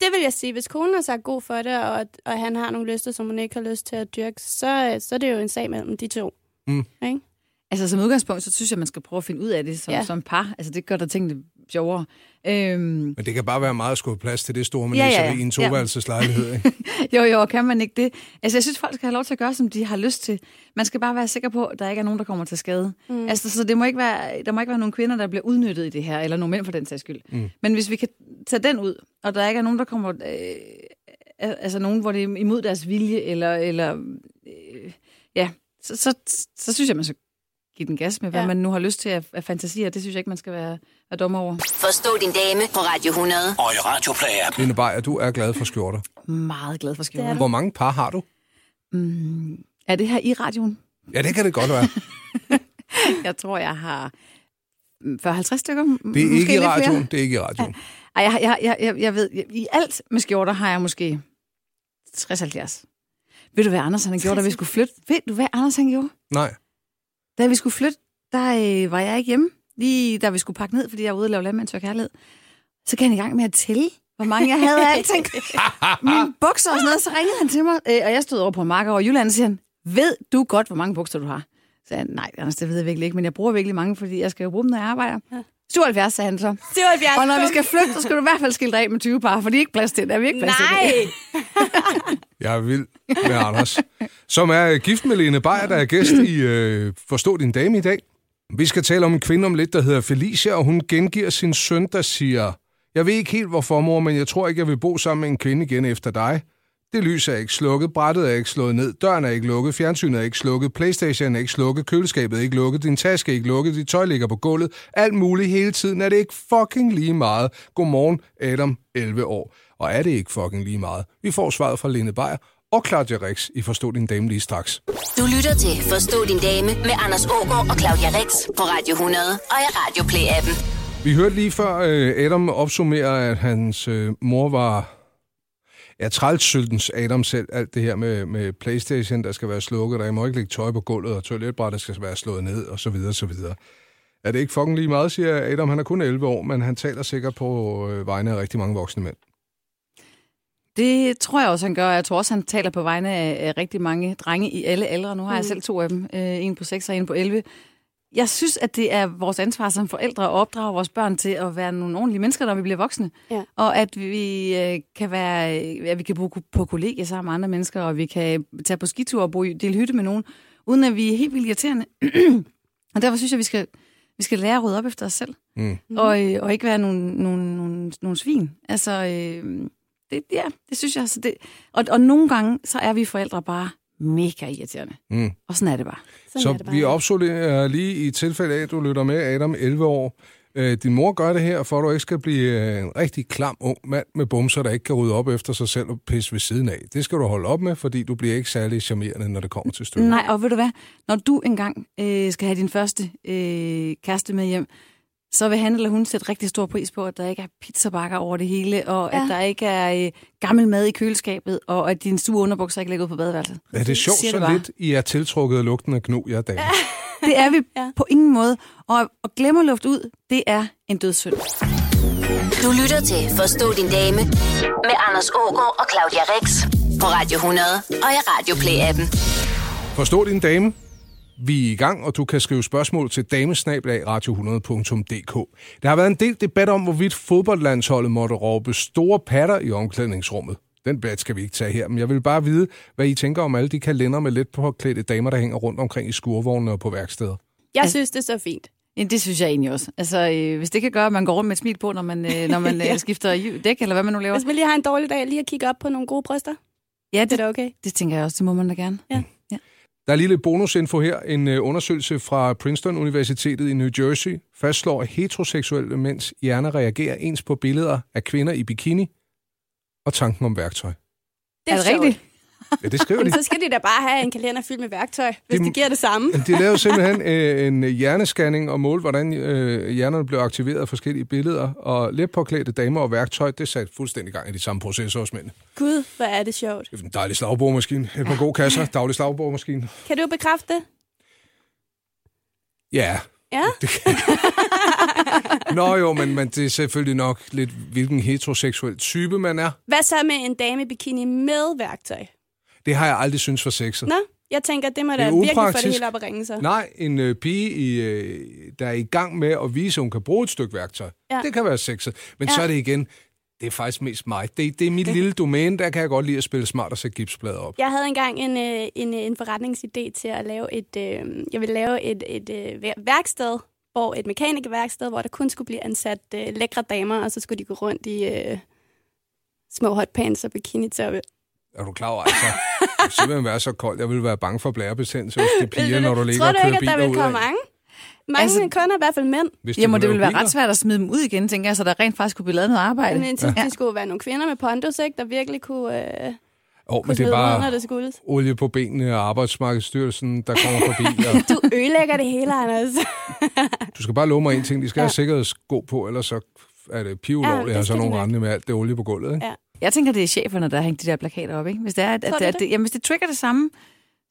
Det vil jeg sige. Hvis konen har sagt god for det, og, og han har nogle lyster, som hun ikke har lyst til at dyrke, så, så er det jo en sag mellem de to. Mm. Ikke? Altså som udgangspunkt, så synes jeg, man skal prøve at finde ud af det som, Ja. ja. som par. Altså det gør der tingene sjovere. Øhm, Men det kan bare være meget skudt plads til det store Ja, ja, menageri ja. i en Ja. toværelseslejlighed. Ikke? jo, jo, kan man ikke det? Altså jeg synes, folk skal have lov til at gøre, som de har lyst til. Man skal bare være sikker på, at der ikke er nogen, der kommer til skade. Mm. Altså så det må ikke være, der må ikke være nogen kvinder, der bliver udnyttet i det her, eller nogen mænd for den sags skyld. Mm. Men hvis vi kan tage den ud, og der ikke er nogen, der kommer... Øh, altså nogen, hvor det er imod deres vilje, eller... eller øh, ja, så, så, så synes jeg, man skal give den gas med, hvad Ja. ja. man nu har lyst til af, af fantasier. Det synes jeg ikke, man skal være, være dommer over. Forstå din dame på Radio 100. Og i Radioplay-appen. Line Beyer, du er glad for skjorter. Meget glad for skjorter. er Hvor mange par har du? Mm, er det her i radioen? Ja, det kan det godt være. Jeg tror, jeg har mm, 40-50 stykker. Det er ikke i lidt flere. radioen. Det er ikke i radioen. Ej, jeg, jeg, jeg, jeg, jeg ved, i alt med skjorter har jeg måske 60-70. Ved du, hvad Anders han gjorde, da vi skulle flytte? Ved du, hvad Anders han gjorde? Nej. Da vi skulle flytte, der øh, var jeg ikke hjemme. Lige da vi skulle pakke ned, fordi jeg var ude og lave landmandsvær kærlighed. Så gik han i gang med at tælle, hvor mange jeg havde af alting. Mine bukser og sådan noget. Så ringede han til mig, øh, og jeg stod over på marker over Jylland, og siger han, ved du godt, hvor mange bukser du har? Så sagde jeg, nej, Anders, det ved jeg virkelig ikke, men jeg bruger virkelig mange, fordi jeg skal jo bruge dem, når jeg arbejder. 77, sagde han så. 77. Og når vi skal flytte, så skal du i hvert fald skille dig af med 20 par, for de er ikke plads til det. Er vi ikke plads til det? Nej. Jeg er vild med Anders, som er øh, gift med Lene Beyer, der er gæst i øh, Forstå din dame i dag. Vi skal tale om en kvinde om lidt, der hedder Felicia, og hun gengiver sin søn, der siger, jeg ved ikke helt hvorfor, mor, men jeg tror ikke, jeg vil bo sammen med en kvinde igen efter dig. Det lys er ikke slukket, brættet er ikke slået ned, døren er ikke lukket, fjernsynet er ikke slukket, Playstation er ikke slukket, køleskabet er ikke lukket, din taske er ikke lukket, dit tøj ligger på gulvet, alt muligt hele tiden er det ikke fucking lige meget. Godmorgen, Adam, 11 år. Og er det ikke fucking lige meget? Vi får svaret fra Lene Beyer og Claudia Rex i Forstå din dame lige straks. Du lytter til Forstå din dame med Anders Ågaard og Claudia Rex på Radio 100 og i Radioplay-appen. Vi hørte lige før øh, Adam opsummere, at hans øh, mor var... Ja, trælsyltens Adam selv, alt det her med, med Playstation, der skal være slukket, der må ikke ligge tøj på gulvet, og toiletbrættet skal være slået ned, og så videre, så videre. Er det ikke fucking lige meget, siger Adam. Han er kun 11 år, men han taler sikkert på øh, vegne af rigtig mange voksne mænd. Det tror jeg også, han gør. Jeg tror også, han taler på vegne af, af rigtig mange drenge i alle aldre. Nu har jeg selv to af dem. Øh, en på 6 og en på 11. Jeg synes, at det er vores ansvar som forældre at opdrage vores børn til at være nogle ordentlige mennesker, når vi bliver voksne. Ja. Og at vi øh, kan være, at vi kan bo på kollegie sammen med andre mennesker, og vi kan tage på skitur og bo i, dele hytte med nogen, uden at vi er helt vildt irriterende. og derfor synes jeg, at vi skal, vi skal lære at rydde op efter os selv. Mm. og, øh, og ikke være nogle, nogle, nogle, nogle svin. Altså, øh, det, ja, det synes jeg. Så det, og, og nogle gange, så er vi forældre bare mega irriterende. Mm. Og sådan er det bare. Sådan Så er det bare. vi opsummerer lige i tilfælde af, at du lytter med, Adam, 11 år. Øh, din mor gør det her, for at du ikke skal blive øh, en rigtig klam ung mand med bumser, der ikke kan rydde op efter sig selv og pisse ved siden af. Det skal du holde op med, fordi du bliver ikke særlig charmerende, når det kommer til stykket. Nej, og ved du hvad? Når du engang øh, skal have din første øh, kæreste med hjem, så vil han eller hun sætte rigtig stor pris på, at der ikke er pizzabakker over det hele, og ja. Ja. at der ikke er øh, gammel mad i køleskabet, og at din stue underbukser ikke ligger ud på badeværelset. Er det sjovt så det lidt, I er tiltrukket af lugten af gnu, jeg dame? Det er vi Ja. ja. på ingen måde. Og at glemme at lufte ud, det er en dødssynd. Du lytter til Forstå din dame med Anders Ågaard og Claudia Rex på Radio 100 og i Radioplay-appen. Forstå din dame. Vi er i gang, og du kan skrive spørgsmål til damesnablag.radio100.dk. Der har været en del debat om, hvorvidt fodboldlandsholdet måtte råbe store patter i omklædningsrummet. Den debat skal vi ikke tage her, men jeg vil bare vide, hvad I tænker om alle de kalender med let påklædte damer, der hænger rundt omkring i skurvognene og på værksteder. Jeg synes, det er så fint. Ja, det synes jeg egentlig også. Altså, øh, hvis det kan gøre, at man går rundt med et smil på, når man, øh, når man øh, skifter hju- dæk, eller hvad man nu laver. Hvis man lige har en dårlig dag, lige at kigge op på nogle gode bryster, Ja, det er det, da okay. det tænker jeg også, det må man da gerne. Der er lige lidt bonusinfo her. En øh, undersøgelse fra Princeton Universitetet i New Jersey fastslår, at heteroseksuelle mænds hjerner reagerer ens på billeder af kvinder i bikini og tanken om værktøj. Det Er det sjovt. rigtigt? Ja, det skriver de. Så skal de da bare have en kalender fyldt med værktøj, hvis Det- det giver det samme. De lavede simpelthen øh, en hjernescanning og målte, hvordan øh, hjernerne blev aktiveret af forskellige billeder, og let påklædte damer og værktøj, det satte fuldstændig gang i de samme processer hos mænd. Gud, hvor er det sjovt. Det er en dejlig slagbordmaskine, et par gode kasser, daglig slagbordmaskine. Kan du bekræfte det? Ja, Ja? det kan Nå jo, men, men det er selvfølgelig nok lidt, hvilken heteroseksuel type man er. Hvad så med en dame i bikini med værktøj? Det har jeg aldrig syntes for sexet. Nå, Jeg tænker, det må da virkelig få det upraktisk. hele op at ringe sig. Nej, en øh, pige, i, øh, der er i gang med at vise, at hun kan bruge et stykke værktøj. Ja. Det kan være sexet. Men Ja. så er det igen, det er faktisk mest mig. Det, det er mit lille domæne, der kan jeg godt lide at spille smart og sætte gipsplader op. Jeg havde engang en, øh, en, en forretningsidé til at lave et, øh, jeg ville lave et, et øh, vær- værksted, hvor et mekanikerværksted, hvor der kun skulle blive ansat øh, lækre damer, og så skulle de gå rundt i øh, små hotpants og bikini-toppe. Er du klar over, altså? Det vil simpelthen være så koldt. Jeg vil være bange for blærebetændelse hos de piger, når du ligger Tror og du kører ikke, at biler der vil ud komme mange? Mange Altså- kunder, i hvert fald mænd. Hvis de Jamen, det ville være ret biler. svært at smide dem ud igen, tænker jeg, så der rent faktisk kunne blive lavet noget arbejde. Men synes, ja. det skulle være nogle kvinder med pondus, ikke, der virkelig kunne, øh, Åh, kunne men det er ud, bare det skulle. olie på benene og arbejdsmarkedsstyrelsen, der kommer forbi. Og Du ødelægger det hele, Anders. du skal bare love mig en ting. De skal have sikkerhedssko på, ellers så er det Ja, pivulovligt, ja, skal de nogle rende med alt det olie på gulvet. Ikke? Ja. Jeg tænker, det er cheferne, der har hængt de der plakater op, ikke? Hvis det er, at, at, at, det? jamen, hvis det trigger det samme,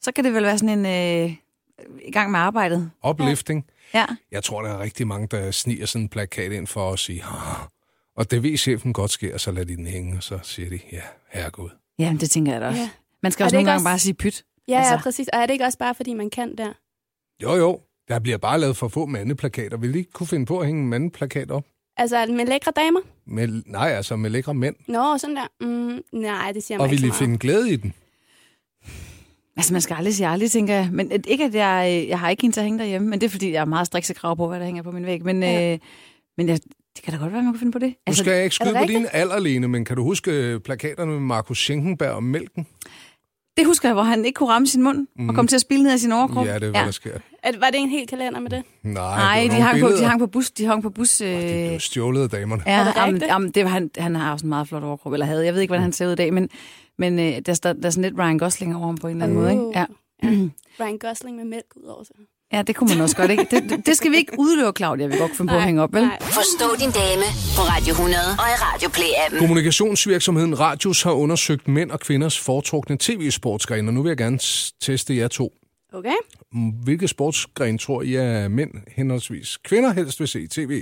så kan det vel være sådan en øh, i gang med arbejdet. Uplifting. Ja. Jeg tror, der er rigtig mange, der sniger sådan en plakat ind for at sige, "Ah." og det ved chefen godt sker, og så lader de den hænge, og så siger de, ja, herregud. Ja, det tænker jeg da også. Ja. Man skal Er også nogle ikke gange også- bare sige pyt. Ja, ja, Altså. præcis. Og er det ikke også bare, fordi man kan der? Jo, jo, der bliver bare lavet for få mandeplakater. Vil de ikke kunne finde på at hænge en mandeplakat op? Altså med lækre damer? Med, nej, altså med lækre mænd. Nå, sådan der. Mm, nej, det siger Og vil ikke de så meget. finde glæde i den? Altså, man skal aldrig sige aldrig, tænker jeg. Men at- ikke, at jeg, øh, jeg har ikke en til at hænge derhjemme, men det er, fordi jeg er meget strikse krav på, hvad der hænger på min væg. Men, Ja. øh, men jeg, det kan da godt være, man kan finde på det. Nu skal jeg ikke Altså, skyde på rigtigt? din alder, Lene, men kan du huske øh, plakaterne med Markus Schenkenberg og mælken? Det husker jeg, hvor han ikke kunne ramme sin mund mm. og kom til at spille ned af sin overkrop. Ja, det er, hvad der sker. At, var det en hel kalender med det? Nej, Nej, det var de nogle hang, på, de hang på bus. De hang på bus. Øh, De blev stjålet af damerne. ja, Er det jamen, jamen, det var, han, han har også en meget flot overkrop, eller havde. Jeg ved ikke, hvordan han ser ud i dag, men, men øh, der, der, der er sådan lidt Ryan Gosling over ham på en eller anden måde. Ikke? Uh. Ja. Ryan Gosling med mælk ud over sig. Ja, det kunne man også godt. Ikke? Det, det- skal vi ikke udelukke, Claudia. Vi kan godt finde på at hænge op, vel? Nej. Forstå din dame på Radio 100 og i Radio Play-appen. Kommunikationsvirksomheden Radius har undersøgt mænd og kvinders foretrukne tv-sportsgrene, og nu vil jeg gerne teste jer to. Okay. Hvilke sportsgren tror I er mænd henholdsvis kvinder helst vil se i tv?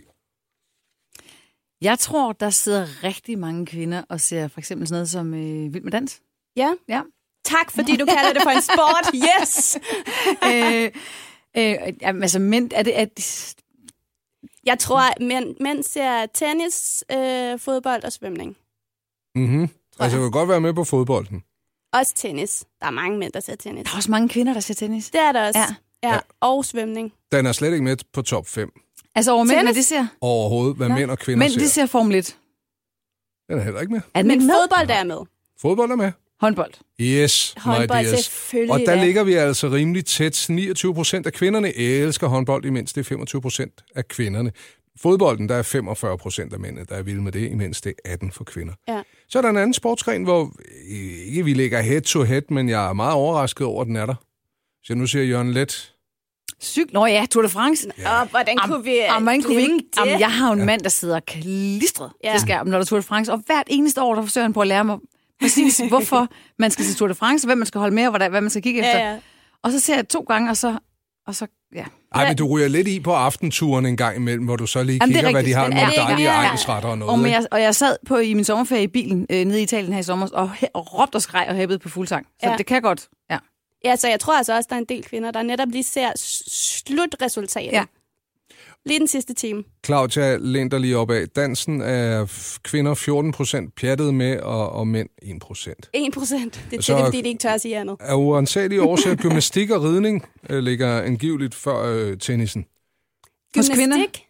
Jeg tror, der sidder rigtig mange kvinder og ser for eksempel sådan noget som øh, Vild med Dans. Ja. Ja. Tak, fordi du kalder det for en sport. Yes! øh, øh, jamen, altså, mænd, er det, er det, Jeg tror, at mænd, mænd ser tennis, øh, fodbold og svømning. Mm-hmm. Altså, jeg vil godt være med på fodbolden. Også tennis. Der er mange mænd, der ser tennis. der er også mange kvinder, der ser tennis. Det er der også. Ja. ja. Og svømning. Den er slet ikke med på top 5 Altså over mænd, hvad det ser. overhovedet, hvad Nå. mænd og kvinder Men ser. det ser Formel 1. Den er heller ikke med. Er den Men med? fodbold er med. Fodbold er med. Håndbold. Yes, my Håndbold dears. selvfølgelig. Og der da. ligger vi altså rimelig tæt. 29 procent af kvinderne elsker håndbold, imens det er 25 procent af kvinderne. Fodbolden, der er 45 procent af mændene, der er vilde med det, imens det er 18 for kvinder. Ja. Så er der en anden sportsgren, hvor øh, ikke vi ligger head to head, men jeg er meget overrasket over, at den er der. Så nu siger Jørgen Let, Cykel. Nå ja, Tour de France. Ja. Og hvordan Am- kunne vi Am, hvordan kunne vi ikke? Det? jeg har jo en mand, der sidder klistret Ja. ja. til skærmen, når der er Tour de France. Og hvert eneste år, der forsøger han på at lære mig præcis, hvorfor man skal til Tour de France, hvem man skal holde med, og hvad, hvad man skal kigge efter. Ja, ja. Og så ser jeg to gange, og så, og så ja. ej, men du ryger lidt i på aftenturen en gang imellem, hvor du så lige Jamen, er kigger, hvad de har med ikke- dejlige ja. egensretter og noget. Og, men jeg, og jeg sad på i min sommerferie i bilen øh, nede i Italien her i sommer, og, og råbte og skreg og hæppede på fuld sang. Så Ja. det kan godt. Ja. Ja, så jeg tror altså også, der er en del kvinder, der netop lige ser slutresultatet. Ja. Lige den sidste time. Claudia, læn dig lige op af. Dansen er kvinder 14 procent pjattet med, og, og mænd 1 procent. 1 procent. Det er Så- så... fordi, de ikke tør at sige andet. Af uansagelige årsager, gymnastik og ridning øh, ligger angiveligt før øh, tennisen. Hos kvinder? Gymnastik?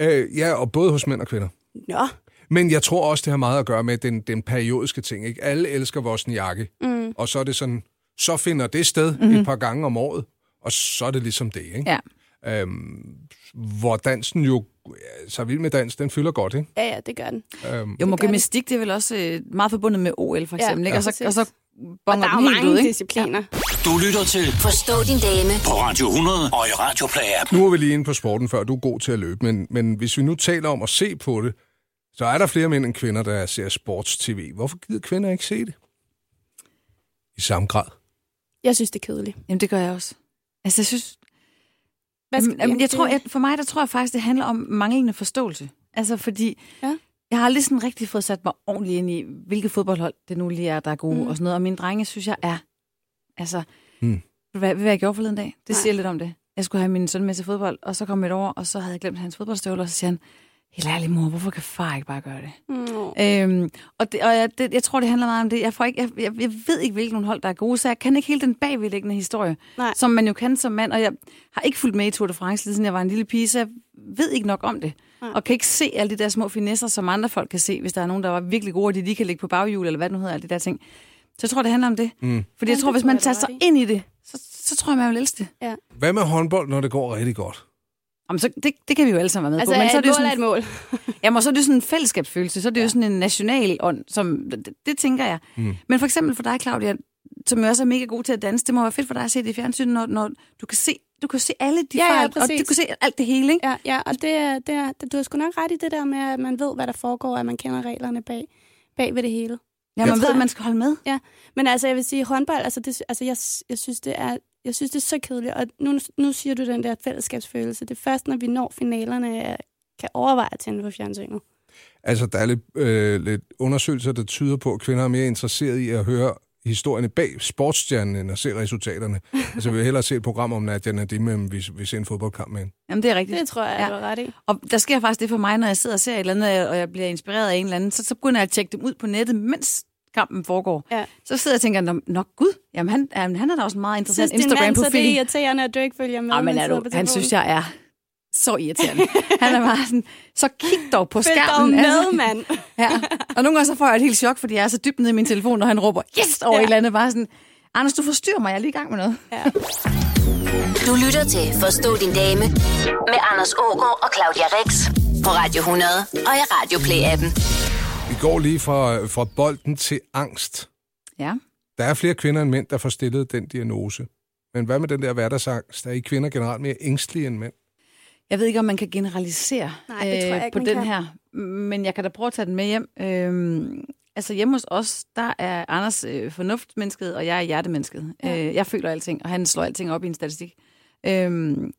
Øh, ja, og både hos mænd og kvinder. Nå. Men jeg tror også, det har meget at gøre med den, den periodiske ting. Ikke? Alle elsker Wozniacki, mm. og så er det sådan, så finder det sted mm-hmm. et par gange om året, og så er det ligesom det. Ikke? Ja. Øhm, hvor dansen jo, ja, så vild med dans, den fylder godt. Ikke? Ja, ja, det gør den. Øhm, Jo, gymnastik, det er vel også øh, meget forbundet med OL, for Ja, eksempel. ikke? Og, så, og så Og bonger der er mange ud, ikke? discipliner. Du lytter til Forstå din dame på Radio 100 og i Radio Play-appen. nu er vi lige inde på sporten, før du er god til at løbe, men, men hvis vi nu taler om at se på det, så er der flere mænd end kvinder, der ser sports-tv. Hvorfor gider kvinder ikke se det? I samme grad. Jeg synes, det er kedeligt. Jamen, det gør jeg også. Altså, jeg synes... Hvad skal- Jamen, jeg det- tror, jeg, for mig, der tror jeg faktisk, det handler om manglende forståelse. Altså, fordi Ja. jeg har aldrig sådan rigtig fået sat mig ordentligt ind i, hvilke fodboldhold det nu lige er, der er gode mm. og sådan noget. Og mine drenge, synes jeg, er altså Mm. hvad, hvad jeg gjorde forleden dag? Det Nej. siger lidt om det. Jeg skulle have min søn med til fodbold, og så kom jeg over, og så havde jeg glemt hans fodboldstøvler, og så siger han, helt ærligt mor, hvorfor kan far ikke bare gøre det? Mm. Øhm, og det, og jeg, det, jeg tror, det handler meget om det. Jeg, får ikke, jeg, jeg, jeg ved ikke, hvilke nogle hold, der er gode, så jeg kan ikke hele den bagvedliggende historie, Nej. som man jo kan som mand. Og jeg har ikke fulgt med i Tour de France, lige siden jeg var en lille pige, så jeg ved ikke nok om det. Nej. Og kan ikke se alle de der små finesser, som andre folk kan se, hvis der er nogen, der var virkelig gode, og de lige kan ligge på baghjul, eller hvad det nu hedder, alle de der ting. Så jeg tror, det handler om det. Mm. Fordi Ja, jeg tror, hvis man tager sig ind i det, så, så tror jeg, man vil elske det. Hvad med håndbold, når det går rigtig godt? Jamen, så, det, det kan vi jo alle sammen være med Altså, på. Men så er et det jo er sådan, et mål. Jamen, og så er det sådan en fællesskabsfølelse, så er det ja. jo sådan en national ånd, som, det, det tænker jeg. Mm. Men for eksempel for dig, Claudia, som jo også er mega god til at danse, det må være fedt for dig at se det i fjernsynet, når, når du kan se du kan se alle de Ja, ja, fejl, og præcis. du kan se alt det hele, ikke? Ja, ja og det, er- det er, det, du har sgu nok ret i det der med, at man ved, hvad der foregår, at man kender reglerne bag, bag ved det hele. Ja, man ved, at man skal holde med. Men altså, jeg vil sige, håndbold, altså, det, altså jeg, jeg, synes, det er, jeg synes, det er så kedeligt. Og nu, nu siger du den der fællesskabsfølelse. Det er først, når vi når finalerne, jeg kan overveje at tænde på fjernsynet. Altså, der er lidt, øh, lidt undersøgelser, der tyder på, at kvinder er mere interesserede i at høre historierne bag sportsstjernen, end at se resultaterne. altså, vi vil hellere se et program om Nadia Nadim, end vi, vi ser en fodboldkamp med hende. Jamen, det er rigtigt. Det tror jeg, Ja. ja. du har ret i. Og der sker faktisk det for mig, når jeg sidder og ser et eller andet, og jeg bliver inspireret af en eller anden, så, så begynder jeg at tjekke dem ud på nettet, mens kampen foregår. Ja. Så sidder jeg og tænker, "Nå, nå gud, jamen han, jamen, han er da også en meget interessant Synes din mand, så det er Instagram-profil. irriterende, at du ikke følger med? Ja, men men er du, han synes, jeg er så irriterende. Han er bare sådan, så kig dog på Følg dog skærmen. altså. med, mand. Ja. Og nogle gange så får jeg et helt chok, fordi jeg er så dybt nede i min telefon, når han råber, yes, over. Ja. et eller andet. Bare sådan, Anders, du forstyrrer mig, jeg er lige i gang med noget. Ja. Du lytter til Forstå din dame med Anders Ågaard og Claudia Rex på Radio 100 og i Radio Play-appen. Går lige fra, fra bolden til angst. Ja. Der er flere kvinder end mænd, der får stillet den diagnose. Men hvad med den der hverdagsangst? Er I kvinder generelt mere ængstlige end mænd? Jeg ved ikke, om man kan generalisere øh, Nej, det tror jeg ikke, på den kan. her, men jeg kan da prøve at tage den med hjem. Øhm, altså hjemme hos os, der er Anders øh, fornuftmennesket, og jeg er hjertemennesket. Ja. Øh, jeg føler alting, og han slår alting op i en statistik. Øhm,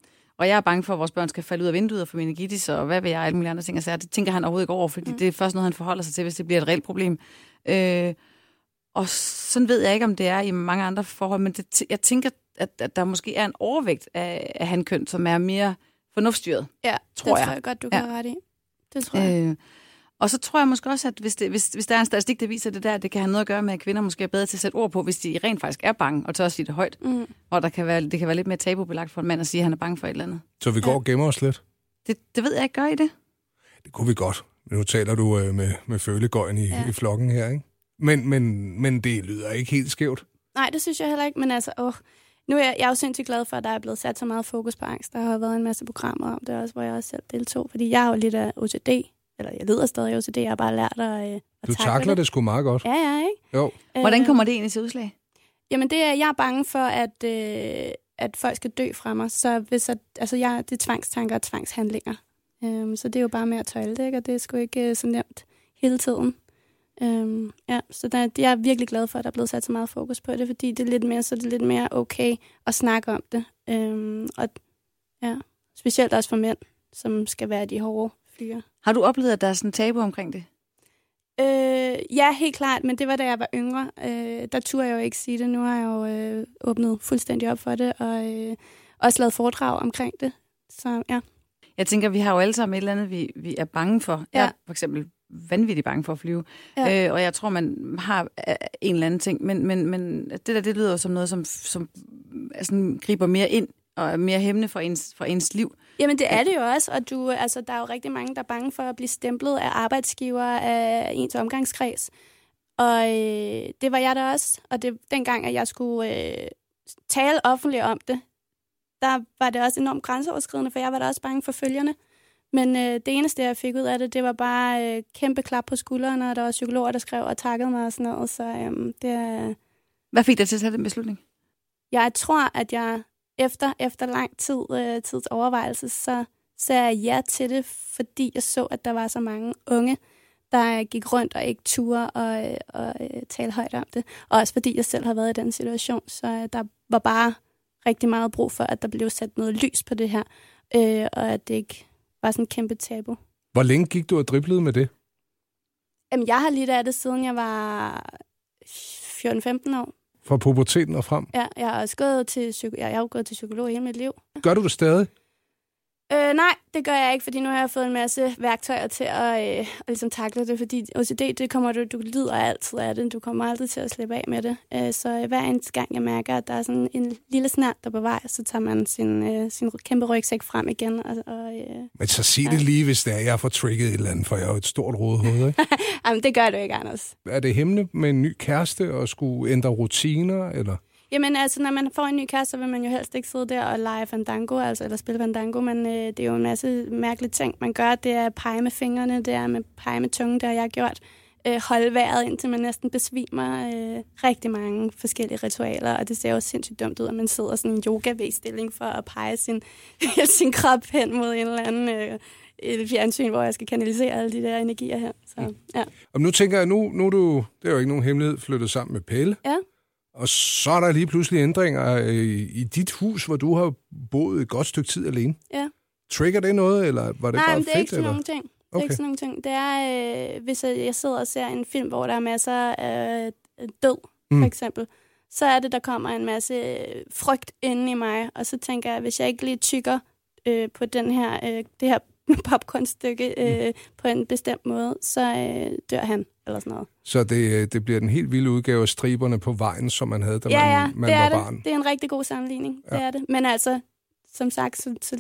og jeg er bange for, at vores børn skal falde ud af vinduet og få meningitis, og hvad ved jeg, alle mulige andre ting. Altså, det tænker han overhovedet ikke over, fordi mm. det er først noget, han forholder sig til, hvis det bliver et reelt problem. Øh, og sådan ved jeg ikke, om det er i mange andre forhold, men det, jeg tænker, at, at der måske er en overvægt af, af hankøn, som er mere fornuftstyret. Ja, Tror det jeg. tror jeg godt, du Ja. kan have ret i. Det tror jeg. Øh, og så tror jeg måske også, at hvis, det, hvis, hvis der er en statistik, der viser det der, det kan have noget at gøre med, at kvinder måske er bedre til at sætte ord på, hvis de rent faktisk er bange, og tør også sige det højt. Mm. Og der kan være, det kan være lidt mere tabubelagt for en mand at sige, at han er bange for et eller andet. Så vi går Ja. og gemmer os lidt? Det, det ved jeg ikke, gør I det? Det kunne vi godt. Nu taler du øh, med, med følegøjen i, ja. I flokken her, ikke? Men, men, men det lyder ikke helt skævt. Nej, det synes jeg heller ikke, men altså, åh, nu er jeg, jeg er jo sindssygt glad for, at der er blevet sat så meget fokus på angst. Der har været en masse programmer om det også, hvor jeg også selv deltog, fordi jeg har jo lidt af OCD, eller jeg lider stadig af OCD, jeg har bare lært at, øh, at Du tackle takler det sgu meget godt. Ja, ja, ikke? Jo. Hvordan Øh, kommer det egentlig til udslag? Jamen, det er, jeg er bange for, at, øh, at folk skal dø fra mig. Så hvis at, altså, jeg, det er tvangstanker og tvangshandlinger. Øhm, så det er jo bare med at tøjle det, ikke? og det er sgu ikke øh, så nemt hele tiden. Øhm, ja, så der, jeg er virkelig glad for, at der er blevet sat så meget fokus på det, fordi det er lidt mere, så det er lidt mere okay at snakke om det. Øhm, og ja, specielt også for mænd, som skal være de hårde fyre. Har du oplevet, at der er sådan tabu omkring det? Øh, ja, helt klart, men det var da jeg var yngre. Øh, der turde jeg jo ikke sige det. Nu har jeg jo øh, åbnet fuldstændig op for det, og øh, også lavet foredrag omkring det. Så ja. Jeg tænker, vi har jo alle sammen et eller andet, vi, vi er bange for. Ja. Jeg er for eksempel vanvittigt bange for at flyve. Ja. Øh, og jeg tror, man har øh, en eller anden ting. Men, men, men det der, det lyder jo som noget, som, som altså, griber mere ind og er mere hæmmende for ens, for ens liv. Jamen, det er det jo også, og du, altså, der er jo rigtig mange, der er bange for at blive stemplet af arbejdsgiver af ens omgangskreds. Og øh, det var jeg da også, og det, dengang, at jeg skulle øh, tale offentligt om det, der var det også enormt grænseoverskridende, for jeg var da også bange for følgerne. Men øh, det eneste, jeg fik ud af det, det var bare øh, kæmpe klap på skulderen, og der var psykologer, der skrev og takkede mig og sådan noget. Så øh, det er... Hvad fik dig til at tage den beslutning? Jeg tror, at jeg efter, efter lang tid, øh, tids overvejelse, så sagde jeg ja til det, fordi jeg så, at der var så mange unge, der gik rundt og ikke turde og, øh, og øh, tale højt om det. Og også fordi jeg selv har været i den situation, så øh, der var bare rigtig meget brug for, at der blev sat noget lys på det her, øh, og at det ikke var sådan en kæmpe tabu. Hvor længe gik du og driblede med det? Jamen, jeg har lidt af det, siden jeg var 14-15 år. Fra puberteten og frem. Ja, jeg har også gået til, psyko- jeg har jo gået til psykolog hele mit liv. Gør du det stadig? Øh, nej, det gør jeg ikke, fordi nu har jeg fået en masse værktøjer til at, øh, at ligesom takle det, fordi OCD, det kommer du, du lider altid af det, du kommer aldrig til at slippe af med det. Øh, så hver eneste gang jeg mærker, at der er sådan en lille snært, der er på vej, så tager man sin, øh, sin kæmpe rygsæk frem igen. Og, og, øh, Men så sig det lige, hvis det er, jeg får trigget et eller andet, for jeg er jo et stort rådhoved, ikke? jamen, det gør du ikke, Anders. er det hemmeligt med en ny kæreste og skulle ændre rutiner, eller? Jamen altså, når man får en ny kæreste, så vil man jo helst ikke sidde der og lege fandango, altså, eller spille fandango, men øh, det er jo en masse mærkelige ting, man gør. Det er at pege med fingrene, det er med pege med tungen, det har jeg gjort. Øh, holde vejret, indtil man næsten besvimer. Øh, rigtig mange forskellige ritualer, og det ser jo sindssygt dumt ud, at man sidder sådan i en yoga stilling for at pege sin, sin krop hen mod en eller anden øh, et fjernsyn, hvor jeg skal kanalisere alle de der energier her. Så, ja. Og nu tænker jeg, nu, nu er du, det er jo ikke nogen hemmelighed, flyttet sammen med Pelle. ja. Og så er der lige pludselig ændringer øh, i dit hus, hvor du har boet et godt stykke tid alene. Ja. Trigger det noget, eller var det Nej, bare men det er fedt? ikke sådan eller? nogle ting. Det er Okay. ikke sådan nogle ting. Det er, øh, hvis jeg sidder og ser en film, hvor der er masser af øh, død, Mm. mm. for eksempel, så er det, der kommer en masse øh, frygt inde i mig, og så tænker jeg, hvis jeg ikke lige tykker øh, på den her, øh, det her popcornstykke øh, Mm. på en bestemt måde, så øh, dør han, eller sådan noget. Så det, øh, det bliver den helt vilde udgave af striberne på vejen, som man havde, da ja, ja, man, man det var er barn. det. Det er en rigtig god sammenligning, ja. Det er det. Men altså, som sagt, så, så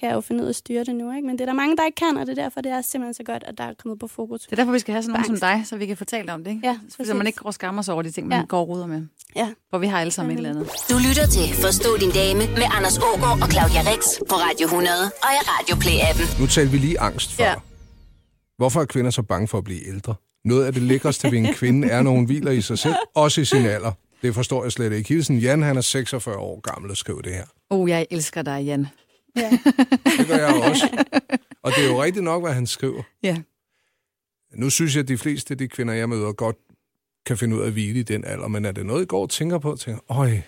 kan jeg jo finde ud af at styre det nu, ikke? Men det er der mange, der ikke kan, og det er derfor, det er simpelthen så godt, at der er kommet på fokus. Det er derfor, vi skal have sådan nogen som dig, så vi kan fortælle om det, ikke? Ja, Så man ikke går og skammer sig over de ting, man Ja. går og ruder med. Ja. For vi har alle sammen et eller andet. Du lytter til Forstå din dame med Anders Ågaard og Claudia Rex på Radio 100 og i Radio Play-appen. Nu talte vi lige angst før. Ja. Hvorfor er kvinder så bange for at blive ældre? Noget af det lækreste ved en kvinde er, når hun hviler i sig selv, også i sin alder. Det forstår jeg slet ikke. Hilsen Jan, han er 46 år gammel og skriver det her. Oh, jeg elsker dig, Jan. Ja. Det gør jeg også. Og det er jo rigtigt nok, hvad han skriver. Ja. Nu synes jeg, at de fleste af de kvinder, jeg møder, godt kan finde ud af at hvile i den alder. Men er det noget, I går og tænker på? Tænker, øj,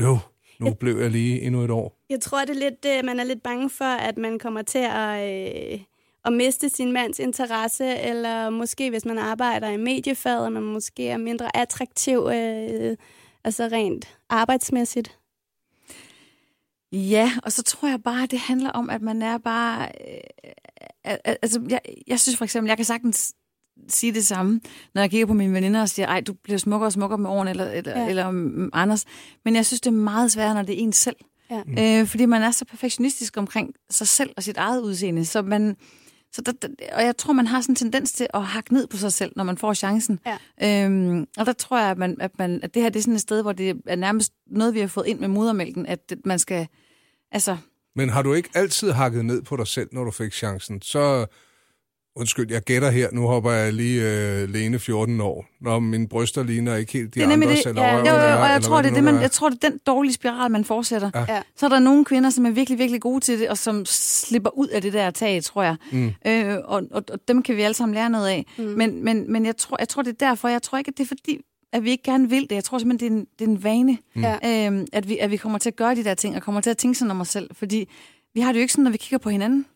øv, nu blev jeg lige endnu et år. Jeg tror, det er lidt, øh, man er lidt bange for, at man kommer til at, øh, at miste sin mands interesse, eller måske hvis man arbejder i mediefaget, at man måske er mindre attraktiv, øh, altså rent arbejdsmæssigt. Ja, og så tror jeg bare, at det handler om, at man er bare... Øh, al- al- altså, jeg, jeg synes for eksempel, jeg kan sagtens sige det samme, når jeg kigger på mine veninder og siger, ej, du bliver smukkere og smukkere med årene, eller, eller, Ja. ja. eller um, Anders. Men jeg synes, det er meget sværere, når det er en selv. Ja. Øh, fordi man er så perfektionistisk omkring sig selv og sit eget udseende. Så man, så der, der, og jeg tror, man har sådan en tendens til at hakke ned på sig selv, når man får chancen. Ja. Øhm, og der tror jeg, at, man, at, man, at det her det er sådan et sted, hvor det er nærmest noget, vi har fået ind med modermælken, at man skal... Altså, Men har du ikke altid hakket ned på dig selv, når du fik chancen? Så, undskyld, jeg gætter her, nu hopper jeg lige øh, Lene 14 år, når mine bryster ligner ikke helt de det er andres, det. eller Ja, røven Jo, jo, og jeg eller tror, det er nu det, man, jeg tror, det er den dårlige spiral, man fortsætter. Ja. Så er der nogle kvinder, som er virkelig, virkelig gode til det, og som slipper ud af det der tag, tror jeg. Mm. Øh, og, og, og dem kan vi alle sammen lære noget af. Mm. Men, men, men jeg, tror, jeg tror, det er derfor. Jeg tror ikke, at det er fordi, at vi ikke gerne vil det. Jeg tror simpelthen, det er en, det er en vane, Ja. øhm, at, vi, at vi kommer til at gøre de der ting, og kommer til at tænke sådan om os selv. Fordi vi har det jo ikke sådan, når vi kigger på hinanden.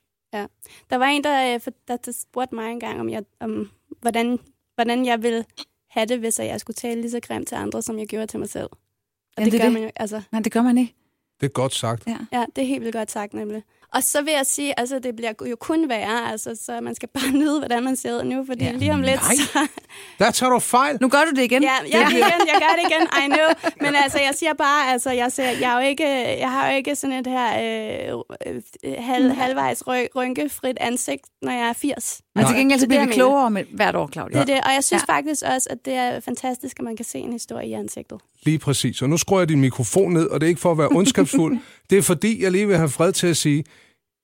Der var en, der, øh, for- der, spurgte mig engang, om, jeg, om hvordan, hvordan jeg ville have det, hvis jeg skulle tale lige så grimt til andre, som jeg gjorde til mig selv. Og Ja, det, det gør det. man jo, altså, Nej, det gør man ikke. Det er godt sagt. Ja. Ja, det er helt vildt godt sagt, nemlig. Og så vil jeg sige, altså det bliver jo kun værre, altså, så man skal bare nyde, hvordan man ser ud nu, fordi Ja. lige om lidt, Nej. så... Der tager du fejl. Nu gør du det igen. Ja, ja, igen, jeg gør det igen, I know. Men altså, jeg siger bare, altså, jeg, ser, jeg, er jo ikke, jeg har jo ikke sådan et her øh, øh, halv, halvvejs ry, rynkefrit ansigt, når jeg er 80. Men til gengæld så Det er bliver det, vi jeg klogere med hvert år, Claudia. Det er det, og jeg synes ja. faktisk også, at det er fantastisk, at man kan se en historie i ansigtet. Lige præcis. Og nu skruer jeg din mikrofon ned, og det er ikke for at være ondskabsfuld. det er fordi, jeg lige vil have fred til at sige,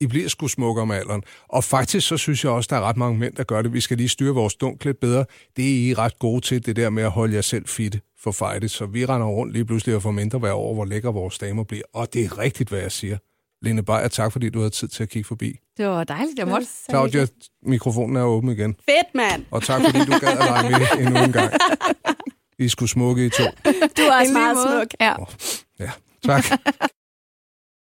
I bliver sgu smukkere med alderen. Og faktisk så synes jeg også, der er ret mange mænd, der gør det. Vi skal lige styre vores dunk lidt bedre. Det er I ret gode til, det der med at holde jer selv fitte for fejde. Så vi render rundt lige pludselig og får mindre hver over, hvor lækker vores damer bliver. Og det er rigtigt, hvad jeg siger. Lene Beyer, tak fordi du havde tid til at kigge forbi. Det var dejligt, jeg måtte. Claudia, mikrofonen er åben igen. Fedt, mand! Og tak fordi du gad at lege med endnu en gang. I skulle smukke i to. Du er også meget måde. smuk. Ja. Ja, tak.